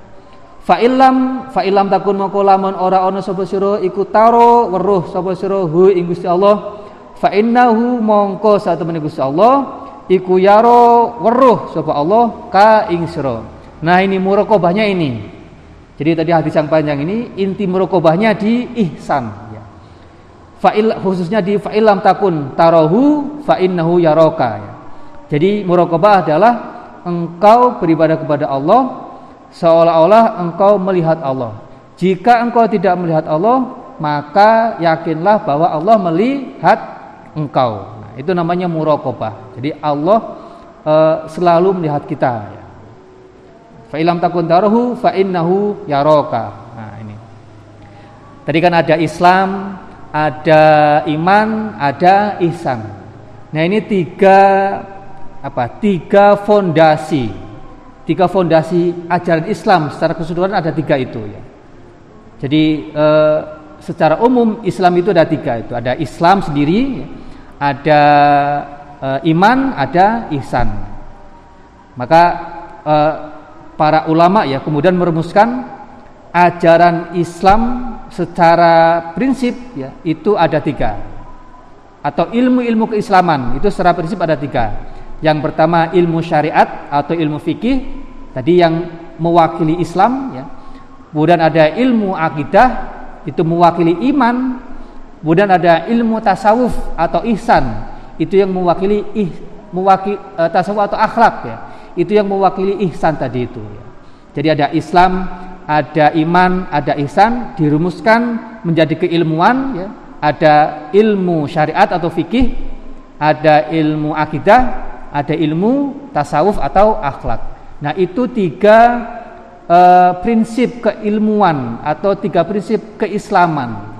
fa'ilam fa'ilam takun moko lamun ora ana sapa sira iku taro weruh sapa sira hu ing Gusti Allah fa innahu mongko satemene Gusti Allah iku yaro weruh sapa Allah ka ing sira. Nah, ini muraqabahnya ini. Jadi tadi hadis yang panjang ini inti muraqabahnya di ihsan ya. Fa'il khususnya di fa'ilam takun tarohu fa innahu yaraka ya. Jadi muraqabah adalah engkau beribadah kepada Allah seolah-olah engkau melihat Allah. Jika engkau tidak melihat Allah, maka yakinlah bahwa Allah melihat engkau. Nah, itu namanya muraqabah. Jadi Allah e, selalu melihat kita ya. Fa ilam takun tarahu fa innahu yaraka. Nah, ini. Tadi kan ada Islam, ada iman, ada ihsan. Nah, ini tiga apa tiga fondasi tiga fondasi ajaran Islam secara keseluruhan ada tiga itu ya. Jadi eh, secara umum Islam itu ada tiga itu. Ada Islam sendiri ada eh, iman ada ihsan. Maka eh, para ulama ya kemudian merumuskan ajaran Islam secara prinsip ya itu ada tiga. Atau ilmu-ilmu keislaman itu secara prinsip ada tiga yang pertama ilmu syariat atau ilmu fikih tadi yang mewakili Islam ya. Kemudian ada ilmu akidah itu mewakili iman. Kemudian ada ilmu tasawuf atau ihsan itu yang mewakili ih, mewakili uh, tasawuf atau akhlak ya. Itu yang mewakili ihsan tadi itu ya. Jadi ada Islam, ada iman, ada ihsan dirumuskan menjadi keilmuan ya. Ada ilmu syariat atau fikih, ada ilmu akidah, ada ilmu tasawuf atau akhlak. Nah, itu tiga uh, prinsip keilmuan atau tiga prinsip keislaman.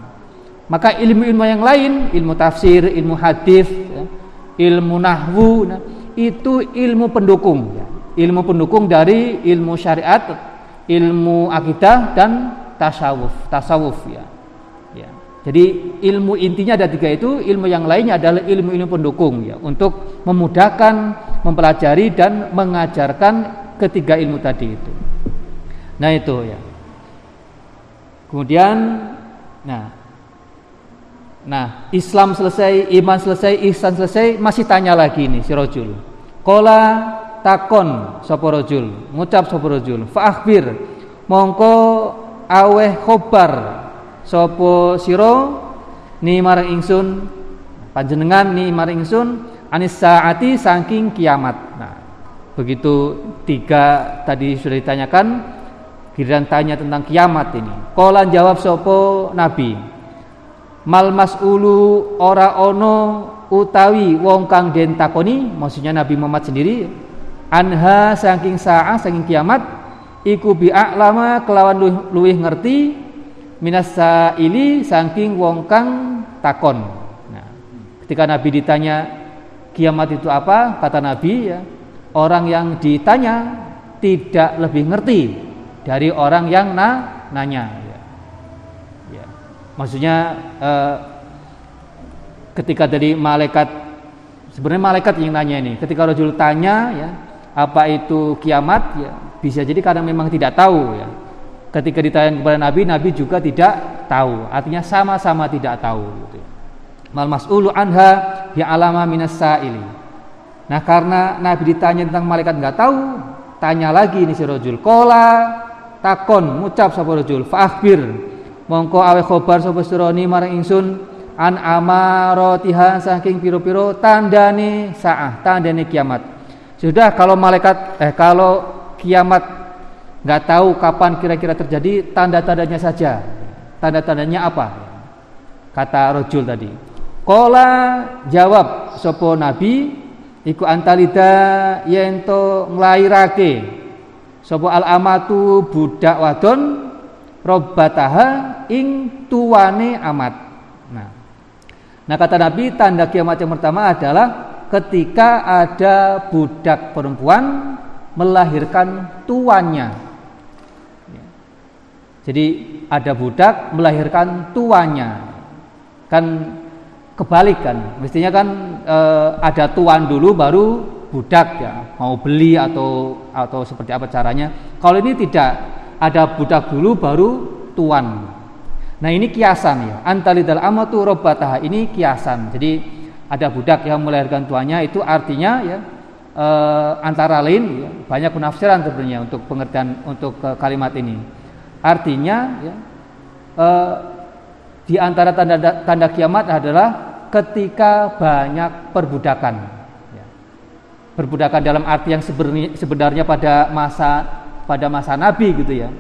Maka ilmu-ilmu yang lain, ilmu tafsir, ilmu hadis, ya, ilmu nahwu, nah, itu ilmu pendukung. Ilmu pendukung dari ilmu syariat ilmu akidah dan tasawuf tasawuf ya jadi ilmu intinya ada tiga itu. Ilmu yang lainnya adalah ilmu-ilmu pendukung ya. Untuk memudahkan mempelajari dan mengajarkan ketiga ilmu tadi itu. Nah itu ya. Kemudian nah nah Islam selesai iman selesai ihsan selesai masih tanya lagi nih si rojul. Kola takon sapa rajul ngucap sapa rajul fa akhbir mongko aweh khobar sapa sira ni marang ingsun panjenengan ni marang ingsun anis saati saking kiamat. Nah begitu tiga tadi sudah ditanyakan giliran tanya tentang kiamat ini. Kolan jawab sopo nabi mal mas'ulu ora ono utawi wong kang den takoni maksudnya Nabi Muhammad sendiri anha saking saah saking kiamat iku bi'a'lama kelawan luwih ngerti minas ili saking wong kang takon. Nah, ketika Nabi ditanya kiamat itu apa? kata Nabi ya orang yang ditanya tidak lebih ngerti dari orang yang na nanya. Ya. Ya. maksudnya eh, ketika dari malaikat sebenarnya malaikat yang nanya ini. Ketika Rasul tanya ya apa itu kiamat? Ya bisa jadi karena memang tidak tahu ya ketika ditanya kepada Nabi Nabi juga tidak tahu. Artinya sama-sama tidak tahu. Mal mas'ulu anha ya alama minas sa'ili. Nah karena Nabi ditanya tentang malaikat nggak tahu tanya lagi ini si rojul kola takon ngucap sapa rojul fa'akhbir. Mongko awe khobar sapa sironi marang ingsun an amarotiha saking piro-piro tandane saah tandane kiamat. Sudah kalau malaikat eh kalau kiamat nggak tahu kapan kira-kira terjadi, tanda-tandanya saja. Tanda-tandanya apa? Kata Rojul tadi. Kola jawab sopo nabi iku antalida yento nglairake sopo al amatu budak wadon robbataha ing tuwane amat. Nah, nah kata Nabi tanda kiamat yang pertama adalah ketika ada budak perempuan melahirkan tuannya. Jadi ada budak melahirkan tuannya. Kan kebalik kan. Mestinya kan e, ada tuan dulu baru budak ya. Mau beli atau atau seperti apa caranya. Kalau ini tidak ada budak dulu baru tuan. Nah ini kiasan ya. Antalidal amatu robbataha ini kiasan. Jadi ada budak yang melahirkan tuanya itu artinya ya e, antara lain ya, banyak penafsiran sebenarnya untuk pengertian untuk e, kalimat ini. Artinya ya e, di antara tanda tanda kiamat adalah ketika banyak perbudakan. Ya. Perbudakan dalam arti yang sebenarnya, pada masa pada masa Nabi gitu ya.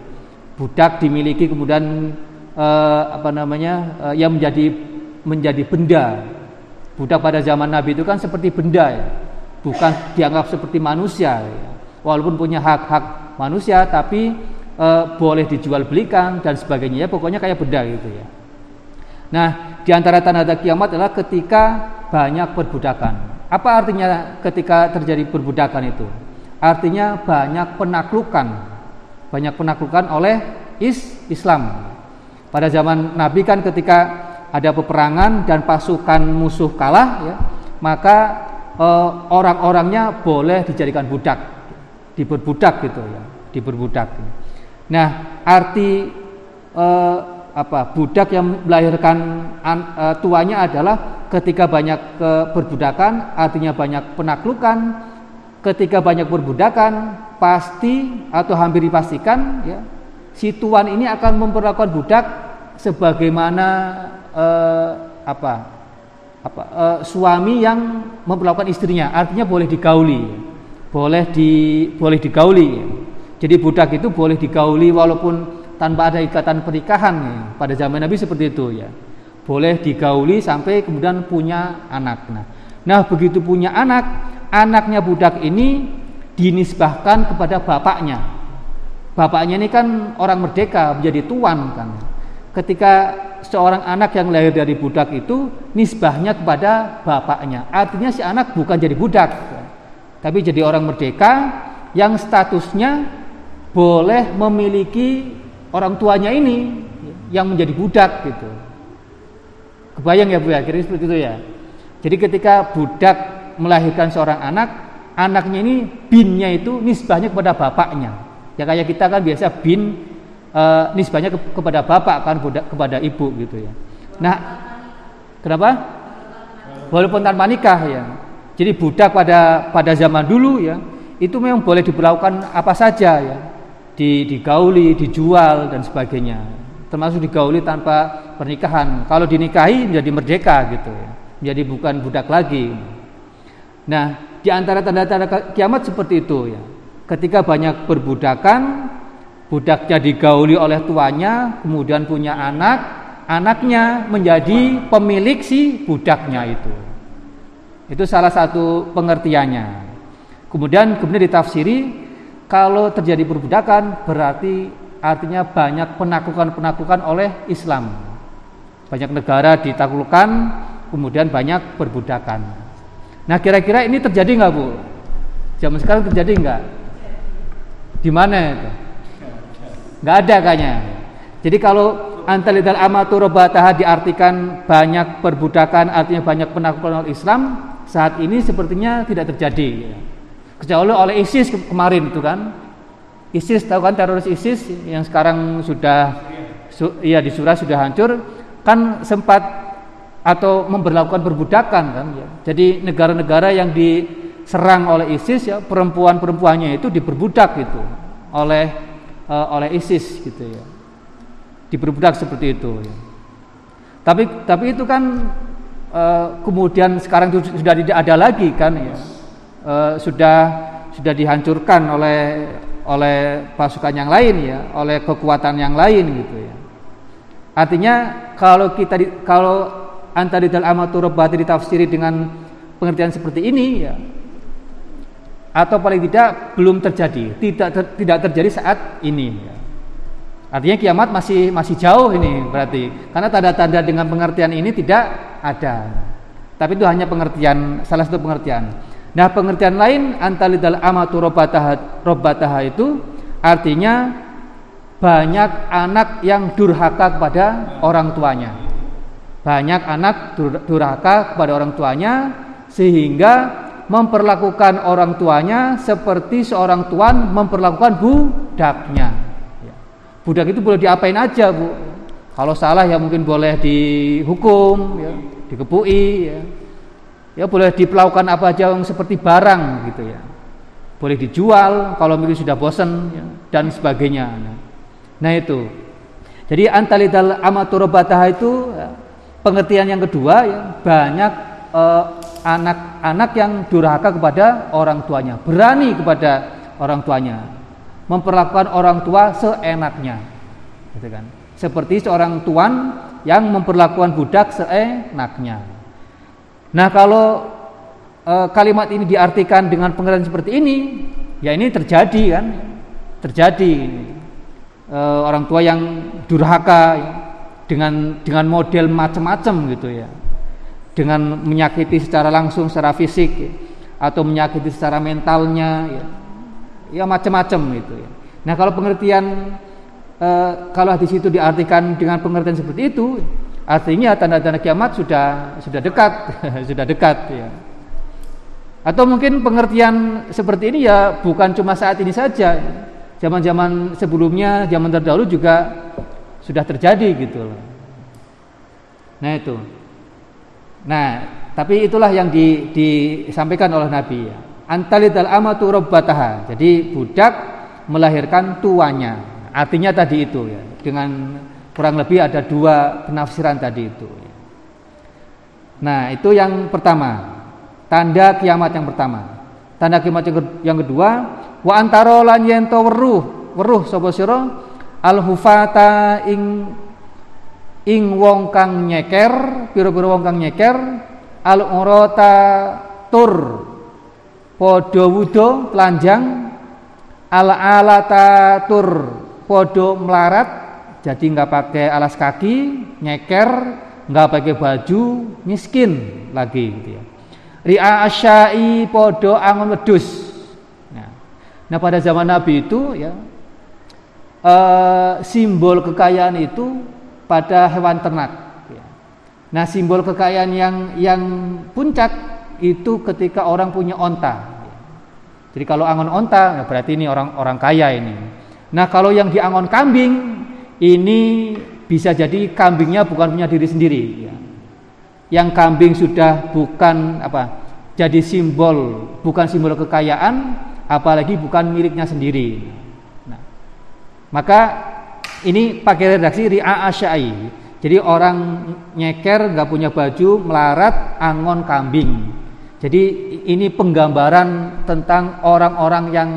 Budak dimiliki kemudian e, apa namanya e, yang menjadi menjadi benda Budak pada zaman Nabi itu kan seperti benda ya, bukan dianggap seperti manusia. Ya. Walaupun punya hak-hak manusia, tapi e, boleh dijual belikan dan sebagainya. Ya, pokoknya kayak benda gitu ya. Nah, di antara tanda-tanda kiamat adalah ketika banyak perbudakan. Apa artinya ketika terjadi perbudakan itu? Artinya banyak penaklukan, banyak penaklukan oleh is Islam. Pada zaman Nabi kan ketika ada peperangan dan pasukan musuh kalah ya maka e, orang-orangnya boleh dijadikan budak diperbudak gitu ya diperbudak nah arti e, apa budak yang melahirkan an, e, tuanya adalah ketika banyak keperbudakan artinya banyak penaklukan ketika banyak perbudakan pasti atau hampir dipastikan ya si tuan ini akan memperlakukan budak sebagaimana eh, apa apa eh, suami yang memperlakukan istrinya. Artinya boleh digauli boleh di boleh digauli jadi budak itu boleh digauli walaupun tanpa ada ikatan pernikahan ya. pada zaman Nabi seperti itu ya boleh digauli sampai kemudian punya anak nah nah begitu punya anak anaknya budak ini dinisbahkan kepada bapaknya bapaknya ini kan orang merdeka menjadi tuan kan ketika seorang anak yang lahir dari budak itu nisbahnya kepada bapaknya. Artinya si anak bukan jadi budak, tapi jadi orang merdeka yang statusnya boleh memiliki orang tuanya ini yang menjadi budak gitu. Kebayang ya Bu ya, kira seperti itu ya. Jadi ketika budak melahirkan seorang anak, anaknya ini binnya itu nisbahnya kepada bapaknya. Ya kayak kita kan biasa bin e, nisbahnya ke, kepada bapak kan budak kepada ibu gitu ya. Nah, kenapa? Walaupun tanpa nikah ya. Jadi budak pada pada zaman dulu ya, itu memang boleh diperlakukan apa saja ya. Di, digauli, dijual dan sebagainya. Termasuk digauli tanpa pernikahan. Kalau dinikahi menjadi merdeka gitu ya. Menjadi bukan budak lagi. Nah, di antara tanda-tanda kiamat seperti itu ya. Ketika banyak perbudakan, budaknya digauli oleh tuanya, kemudian punya anak, anaknya menjadi pemilik si budaknya itu. Itu salah satu pengertiannya. Kemudian kemudian ditafsiri kalau terjadi perbudakan berarti artinya banyak penaklukan-penaklukan oleh Islam. Banyak negara ditaklukkan, kemudian banyak perbudakan. Nah kira-kira ini terjadi nggak bu? Zaman sekarang terjadi nggak? Di mana itu? Nggak ada kayaknya. Jadi kalau antalidal amatu robataha diartikan banyak perbudakan artinya banyak penaklukan oleh Islam saat ini sepertinya tidak terjadi kecuali oleh ISIS kemarin itu kan ISIS tahu kan teroris ISIS yang sekarang sudah su, ya di Surah sudah hancur kan sempat atau memperlakukan perbudakan kan ya. jadi negara-negara yang diserang oleh ISIS ya perempuan-perempuannya itu diperbudak gitu oleh uh, oleh ISIS gitu ya diperbudak seperti itu ya. tapi tapi itu kan uh, kemudian sekarang sudah tidak ada lagi kan ya uh, sudah sudah dihancurkan oleh oleh pasukan yang lain ya oleh kekuatan yang lain gitu ya artinya kalau kita di, kalau antara dalam amatur ditafsiri dengan pengertian seperti ini ya atau paling tidak belum terjadi, tidak ter, tidak terjadi saat ini. Ya. Artinya kiamat masih masih jauh ini berarti, karena tanda-tanda dengan pengertian ini tidak ada. Tapi itu hanya pengertian salah satu pengertian. Nah pengertian lain antalidal amatu robataha itu artinya banyak anak yang durhaka kepada orang tuanya. Banyak anak durhaka kepada orang tuanya sehingga memperlakukan orang tuanya seperti seorang tuan memperlakukan budaknya. Ya. Budak itu boleh diapain aja bu. Kalau salah ya mungkin boleh dihukum, ya, dikepui, ya. Ya boleh diperlakukan apa aja yang seperti barang gitu ya. Boleh dijual kalau mungkin sudah bosan ya, dan sebagainya. Nah itu. Jadi antalidal amaturobataha itu ya, pengertian yang kedua ya banyak eh, anak-anak yang durhaka kepada orang tuanya, berani kepada orang tuanya, memperlakukan orang tua seenaknya, gitu kan? Seperti seorang tuan yang memperlakukan budak seenaknya. Nah, kalau e, kalimat ini diartikan dengan pengertian seperti ini, ya ini terjadi kan? Terjadi e, orang tua yang durhaka dengan dengan model macam-macam gitu ya dengan menyakiti secara langsung secara fisik atau menyakiti secara mentalnya ya, ya macam-macam itu ya. Nah kalau pengertian e, kalau di situ diartikan dengan pengertian seperti itu, artinya tanda-tanda kiamat sudah sudah dekat, sudah dekat ya. Atau mungkin pengertian seperti ini ya bukan cuma saat ini saja, zaman-zaman sebelumnya, zaman terdahulu juga sudah terjadi gitu loh. Nah itu. Nah, tapi itulah yang di, disampaikan oleh Nabi ya. Antalidal amatu robbataha. Jadi budak melahirkan tuanya. Artinya tadi itu ya. Dengan kurang lebih ada dua penafsiran tadi itu. Nah, itu yang pertama. Tanda kiamat yang pertama. Tanda kiamat yang kedua, wa antaro lan yento weruh, weruh sapa sira al hufata ing ing wong kang nyeker pira-pira wong kang nyeker al urata tur padha wudo telanjang al alata tur padha melarat jadi nggak pakai alas kaki nyeker nggak pakai baju miskin lagi gitu ya ria asyai podo angon wedus nah, nah pada zaman nabi itu ya uh, simbol kekayaan itu pada hewan ternak. Ya. Nah, simbol kekayaan yang yang puncak itu ketika orang punya onta. Jadi kalau angon onta, ya berarti ini orang orang kaya ini. Nah, kalau yang diangon kambing ini bisa jadi kambingnya bukan punya diri sendiri. Ya. Yang kambing sudah bukan apa? Jadi simbol, bukan simbol kekayaan, apalagi bukan miliknya sendiri. Nah, maka ini pakai redaksi ri'a asyai. Jadi orang nyeker nggak punya baju melarat angon kambing. Jadi ini penggambaran tentang orang-orang yang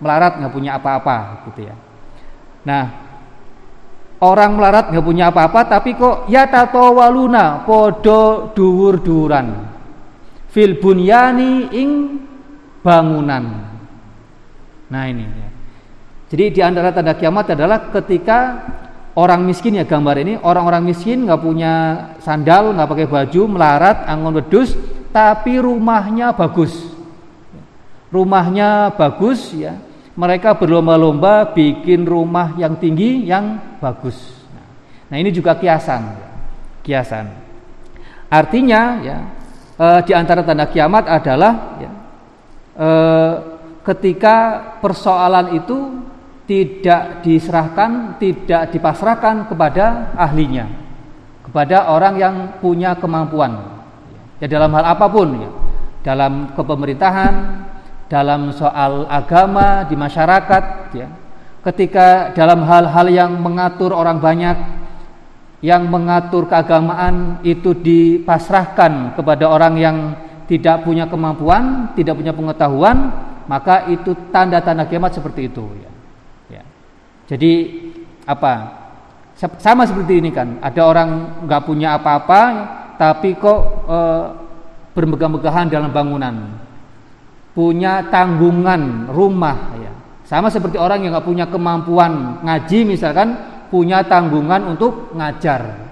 melarat nggak punya apa-apa gitu ya. Nah, orang melarat nggak punya apa-apa tapi kok ya tato waluna podo duwur-duwuran fil bunyani ing bangunan. Nah ini ya. Jadi di antara tanda kiamat adalah ketika orang miskin ya gambar ini orang-orang miskin nggak punya sandal, nggak pakai baju, melarat, angon wedus, tapi rumahnya bagus. Rumahnya bagus ya. Mereka berlomba-lomba bikin rumah yang tinggi yang bagus. Nah ini juga kiasan, kiasan. Artinya ya e, di antara tanda kiamat adalah ya, e, ketika persoalan itu tidak diserahkan, tidak dipasrahkan kepada ahlinya, kepada orang yang punya kemampuan. Ya dalam hal apa pun ya, dalam kepemerintahan, dalam soal agama di masyarakat ya. Ketika dalam hal-hal yang mengatur orang banyak, yang mengatur keagamaan itu dipasrahkan kepada orang yang tidak punya kemampuan, tidak punya pengetahuan, maka itu tanda-tanda kiamat seperti itu ya. Jadi apa? Sama seperti ini kan. Ada orang nggak punya apa-apa, tapi kok e, bermegah-megahan dalam bangunan, punya tanggungan rumah ya. Sama seperti orang yang nggak punya kemampuan ngaji misalkan punya tanggungan untuk ngajar.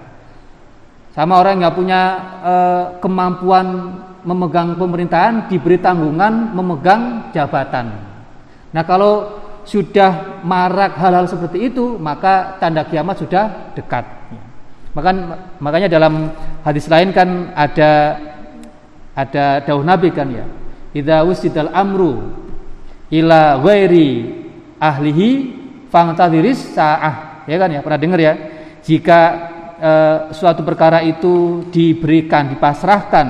Sama orang yang nggak punya e, kemampuan memegang pemerintahan diberi tanggungan memegang jabatan. Nah kalau sudah marak hal-hal seperti itu, maka tanda kiamat sudah dekat. Maka, makanya dalam hadis lain kan ada ada daun Nabi kan ya. Idza wusidal amru ila ghairi ahlihi fangtadiris sa'ah. Ya kan ya, pernah dengar ya? Jika e, suatu perkara itu diberikan, dipasrahkan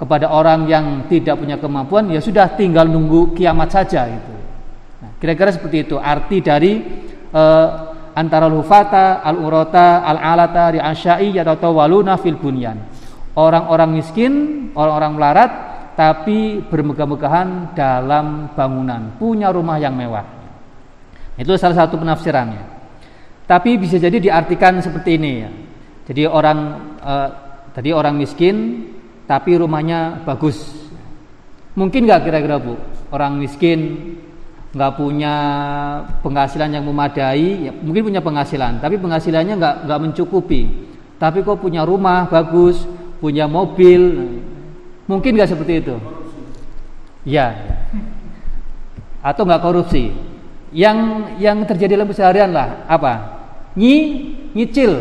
kepada orang yang tidak punya kemampuan, ya sudah tinggal nunggu kiamat saja itu. Kira-kira seperti itu arti dari uh, antara lufata, al-urata, al-alata, di asyai atau waluna fil bunyan. Orang-orang miskin, orang-orang melarat tapi bermegah-megahan dalam bangunan, punya rumah yang mewah. Itu salah satu penafsirannya. Tapi bisa jadi diartikan seperti ini ya. Jadi orang uh, tadi orang miskin tapi rumahnya bagus. Mungkin nggak kira-kira Bu, orang miskin nggak punya penghasilan yang memadai, ya, mungkin punya penghasilan, tapi penghasilannya nggak nggak mencukupi. Tapi kok punya rumah bagus, punya mobil, mungkin nggak seperti itu? Ya, atau nggak korupsi? Yang yang terjadi dalam keseharian lah apa? Nyi, nyicil,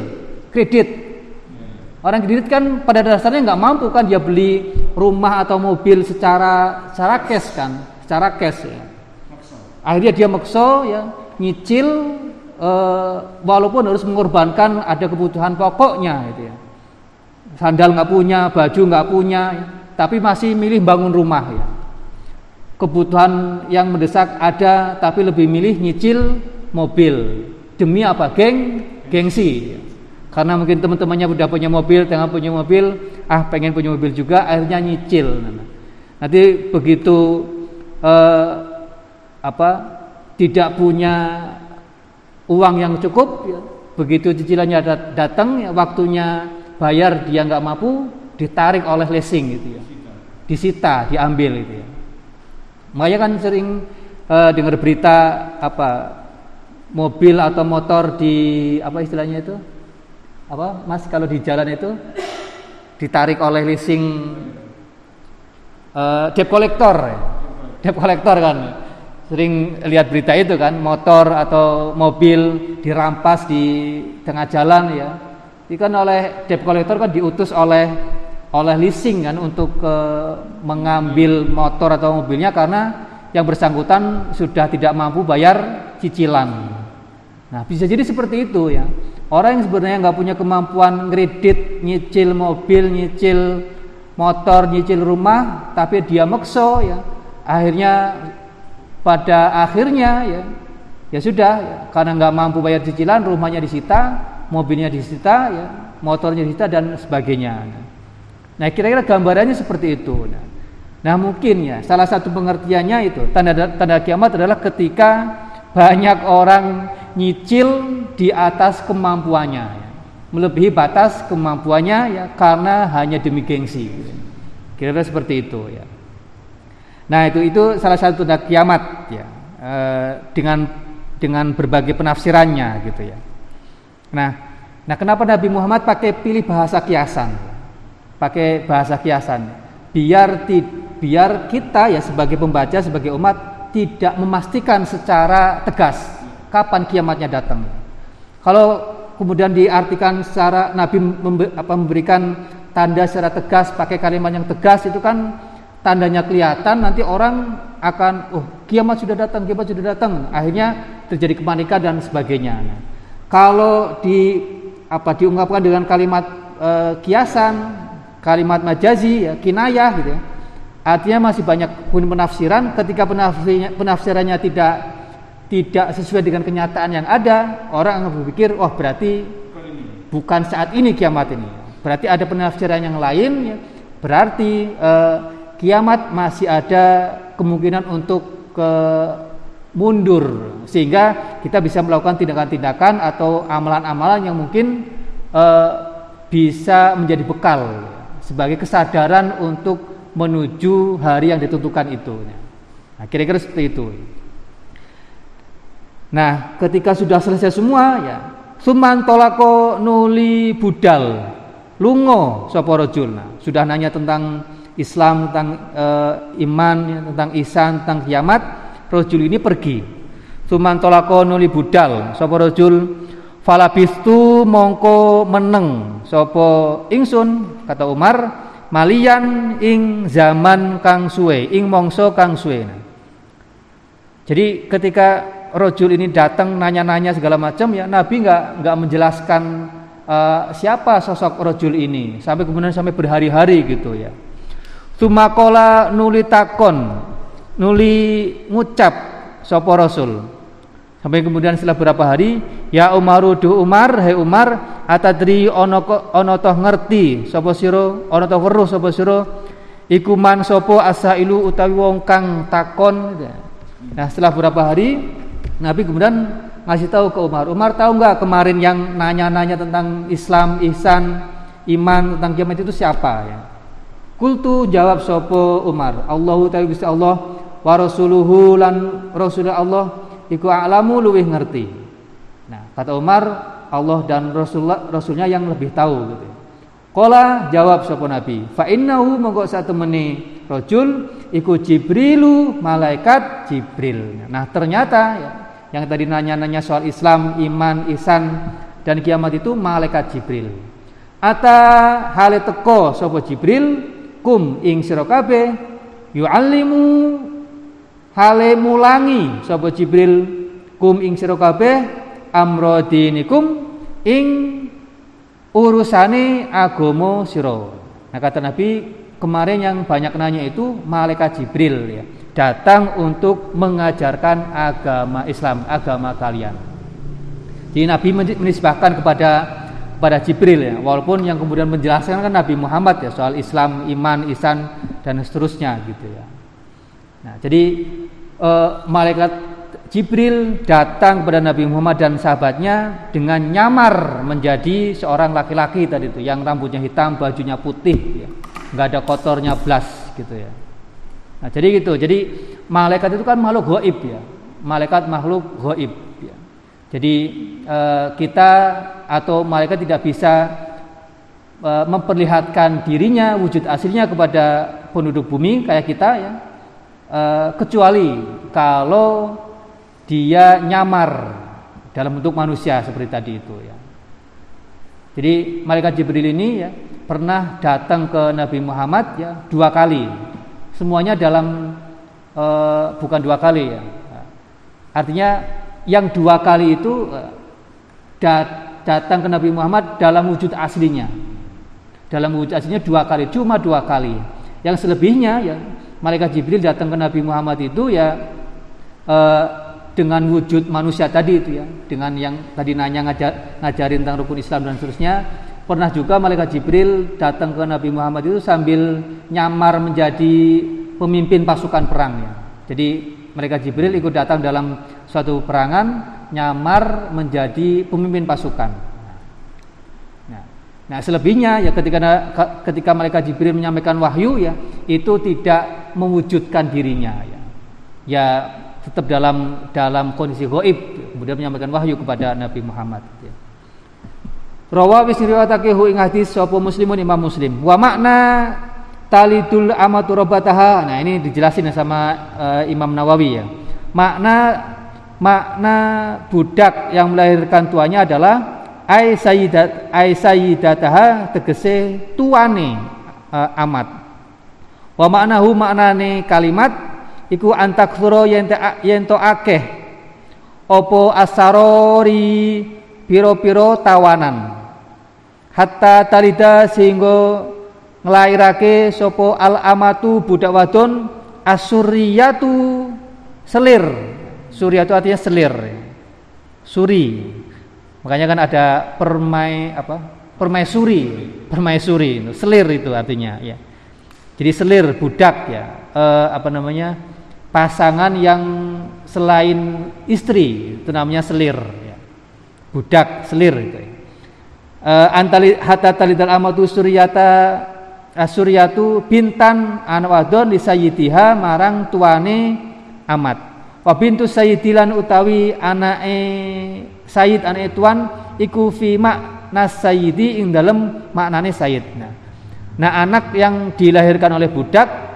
kredit. Orang kredit kan pada dasarnya nggak mampu kan dia beli rumah atau mobil secara secara cash kan, secara cash ya Akhirnya dia makso ya nyicil e, walaupun harus mengorbankan ada kebutuhan pokoknya gitu ya. Sandal nggak punya, baju nggak punya, ya. Tapi masih milih bangun rumah ya. Kebutuhan yang mendesak ada tapi lebih milih nyicil mobil. Demi apa? Geng, gengsi. Karena mungkin teman-temannya udah punya mobil, tengah punya mobil, ah pengen punya mobil juga, akhirnya nyicil. Nanti begitu eh, apa tidak punya uang yang cukup ya, begitu cicilannya datang ya, waktunya bayar dia nggak mampu ditarik oleh leasing gitu ya disita diambil gitu ya makanya kan sering uh, dengar berita apa mobil atau motor di apa istilahnya itu apa mas kalau di jalan itu ditarik oleh leasing uh, debt collector ya. debt collector kan sering lihat berita itu kan, motor atau mobil dirampas di tengah jalan ya. Itu kan oleh debt collector kan diutus oleh oleh leasing kan untuk ke, mengambil motor atau mobilnya karena yang bersangkutan sudah tidak mampu bayar cicilan. Nah, bisa jadi seperti itu ya. Orang yang sebenarnya nggak punya kemampuan kredit, nyicil mobil, nyicil motor, nyicil rumah, tapi dia mekso ya. Akhirnya pada akhirnya ya ya sudah ya, karena nggak mampu bayar cicilan, rumahnya disita, mobilnya disita, ya, motornya disita dan sebagainya. Nah, kira-kira gambarannya seperti itu. Nah, nah, mungkin ya salah satu pengertiannya itu tanda tanda kiamat adalah ketika banyak orang nyicil di atas kemampuannya ya. melebihi batas kemampuannya ya karena hanya demi gengsi. Kira-kira seperti itu ya. Nah itu itu salah satu tanda kiamat ya. E, dengan dengan berbagai penafsirannya gitu ya. Nah nah kenapa Nabi Muhammad pakai pilih bahasa kiasan pakai bahasa kiasan. Biar biar kita ya sebagai pembaca sebagai umat tidak memastikan secara tegas kapan kiamatnya datang. Kalau kemudian diartikan secara Nabi memberikan tanda secara tegas pakai kalimat yang tegas itu kan tandanya kelihatan nanti orang akan oh kiamat sudah datang kiamat sudah datang. Akhirnya terjadi kepanikan dan sebagainya. Kalau di apa diungkapkan dengan kalimat e, kiasan kalimat majazi ya kinayah gitu ya Artinya masih banyak penafsiran ketika penafsirannya tidak tidak sesuai dengan kenyataan yang ada, orang akan berpikir, "Oh, berarti bukan saat ini kiamat ini." Berarti ada penafsiran yang lain ya. Berarti eh, kiamat masih ada kemungkinan untuk ke mundur sehingga kita bisa melakukan tindakan-tindakan atau amalan-amalan yang mungkin eh, bisa menjadi bekal sebagai kesadaran untuk menuju hari yang ditentukan itu. Nah, kira-kira seperti itu. Nah, ketika sudah selesai semua ya, suman tolako nuli budal lungo soporojul. Nah, sudah nanya tentang Islam, tentang e, iman, ya, tentang isan, tentang kiamat. Rojul ini pergi. Suman tolako nuli budal soporojul falabistu mongko meneng. Sopo ingsun? Kata Umar malian ing zaman kang suwe ing mongso kang suwe. Jadi ketika rojul ini datang nanya-nanya segala macam ya Nabi nggak nggak menjelaskan uh, siapa sosok rojul ini. Sampai kemudian sampai berhari-hari gitu ya. Sumakola nuli takon nuli ngucap sopo rasul Sampai kemudian setelah beberapa hari, ya Umaru du Umar, hai Umar, atadri ono ono toh ngerti sapa sira, ono toh weruh sapa sira iku man sapa asailu utawi wong kang takon. Nah, setelah beberapa hari Nabi kemudian ngasih tahu ke Umar. Umar tahu nggak kemarin yang nanya-nanya tentang Islam, ihsan, iman, tentang kiamat itu siapa ya? Kultu jawab sopo Umar. Allahu ta'ala Allah wa rasuluhu lan rasulullah Allah iku a'lamu luwih ngerti. Nah, kata Umar, Allah dan Rasulullah Rasulnya yang lebih tahu gitu. Kola jawab sapa Nabi, fa innahu monggo satemene rajul iku Jibrilu malaikat Jibril. Nah, ternyata ya, yang tadi nanya-nanya soal Islam, iman, isan dan kiamat itu malaikat Jibril. Ata hale teko sapa Jibril kum ing sira kabeh yu'allimu hale mulangi sapa Jibril kum ing sira kabeh amra dinikum ing urusane agama sira. Nah kata Nabi kemarin yang banyak nanya itu malaikat Jibril ya datang untuk mengajarkan agama Islam, agama kalian. Jadi Nabi menisbahkan kepada kepada Jibril ya, walaupun yang kemudian menjelaskan kan Nabi Muhammad ya soal Islam, iman, isan dan seterusnya gitu ya. Nah, jadi uh, malaikat Jibril datang kepada Nabi Muhammad dan sahabatnya dengan nyamar menjadi seorang laki-laki tadi itu yang rambutnya hitam, bajunya putih, ya. nggak ada kotornya blas gitu ya. Nah jadi gitu, jadi malaikat itu kan makhluk goib ya, malaikat makhluk goib. Ya. Jadi uh, kita atau malaikat tidak bisa uh, memperlihatkan dirinya wujud aslinya kepada penduduk bumi kayak kita ya, Eh, kecuali kalau dia nyamar dalam bentuk manusia seperti tadi itu ya. Jadi malaikat Jibril ini ya pernah datang ke Nabi Muhammad ya dua kali. Semuanya dalam e, bukan dua kali ya. Artinya yang dua kali itu e, dat, datang ke Nabi Muhammad dalam wujud aslinya. Dalam wujud aslinya dua kali, cuma dua kali. Yang selebihnya ya malaikat Jibril datang ke Nabi Muhammad itu ya e, dengan wujud manusia tadi itu ya, dengan yang tadi nanya ngajar, ngajarin tentang rukun Islam dan seterusnya. Pernah juga malaikat Jibril datang ke Nabi Muhammad itu sambil nyamar menjadi pemimpin pasukan perang ya. Jadi malaikat Jibril ikut datang dalam suatu perangan nyamar menjadi pemimpin pasukan. Nah, selebihnya ya ketika ketika malaikat Jibril menyampaikan wahyu ya itu tidak mewujudkan dirinya ya. Ya tetap dalam dalam kondisi goib kemudian menyampaikan wahyu kepada Nabi Muhammad ya. Rawa wis riwayatake hu ing hadis sapa muslimun Imam Muslim. Wa makna talidul amatu rabbataha. Nah, ini dijelasin sama uh, Imam Nawawi ya. Makna makna budak yang melahirkan tuanya adalah ai sayyidat ai sayyidataha tegese tuane uh, amat. Wa maknahu maknane kalimat iku antakfuro yen to akeh. Opo asarori piro-piro tawanan. Hatta talida sehingga nglairake sopo al amatu budak wadon asuriyatu selir. Suryatu artinya selir. Suri makanya kan ada permai apa? Permaisuri permaisuri selir itu artinya ya. Jadi selir budak ya. Eh, apa namanya? Pasangan yang selain istri itu namanya selir ya. budak selir itu ya. uh, antali hatta talidal amatu suryata asuryatu bintan anwadon di sayyidiha marang tuane amat wa bintu sayyidilan utawi anake sayyid anake tuan iku fi makna sayyidi ing dalem maknane sayyid nah, nah anak yang dilahirkan oleh budak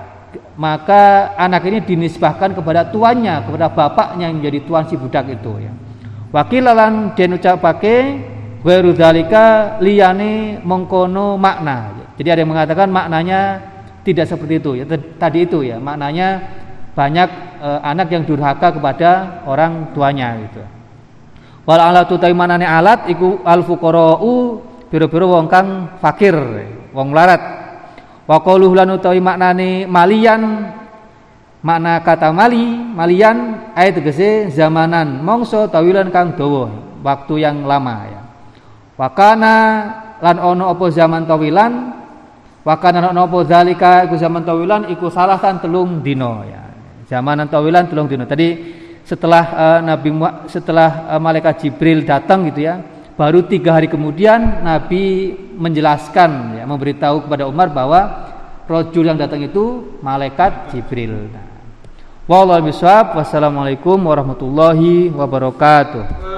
maka anak ini dinisbahkan kepada tuannya, kepada bapaknya yang menjadi tuan si budak itu ya. Wakilalan den ucapake ghairu dzalika liyane mengkono makna. Jadi ada yang mengatakan maknanya tidak seperti itu ya. Tadi itu ya, maknanya banyak e, anak yang durhaka kepada orang tuanya gitu. Wal alatu manane alat iku al fuqara'u biro-biro wong kang fakir, wong larat Wa qauluhu lan utawi maknane malian makna kata mali malian ayat tegese zamanan mongso tawilan kang dawa waktu yang lama ya. Wakana lan ono apa zaman tawilan? Wakana ono apa zalika iku zaman tawilan? Iku salah kan telung dino ya. Zamanan tawilan telung dino tadi setelah uh, Nabi setelah uh, malaikat Jibril datang gitu ya Baru tiga hari kemudian Nabi menjelaskan, ya, memberitahu kepada Umar bahwa rojul yang datang itu malaikat Jibril. Nah. Wassalamualaikum warahmatullahi wabarakatuh.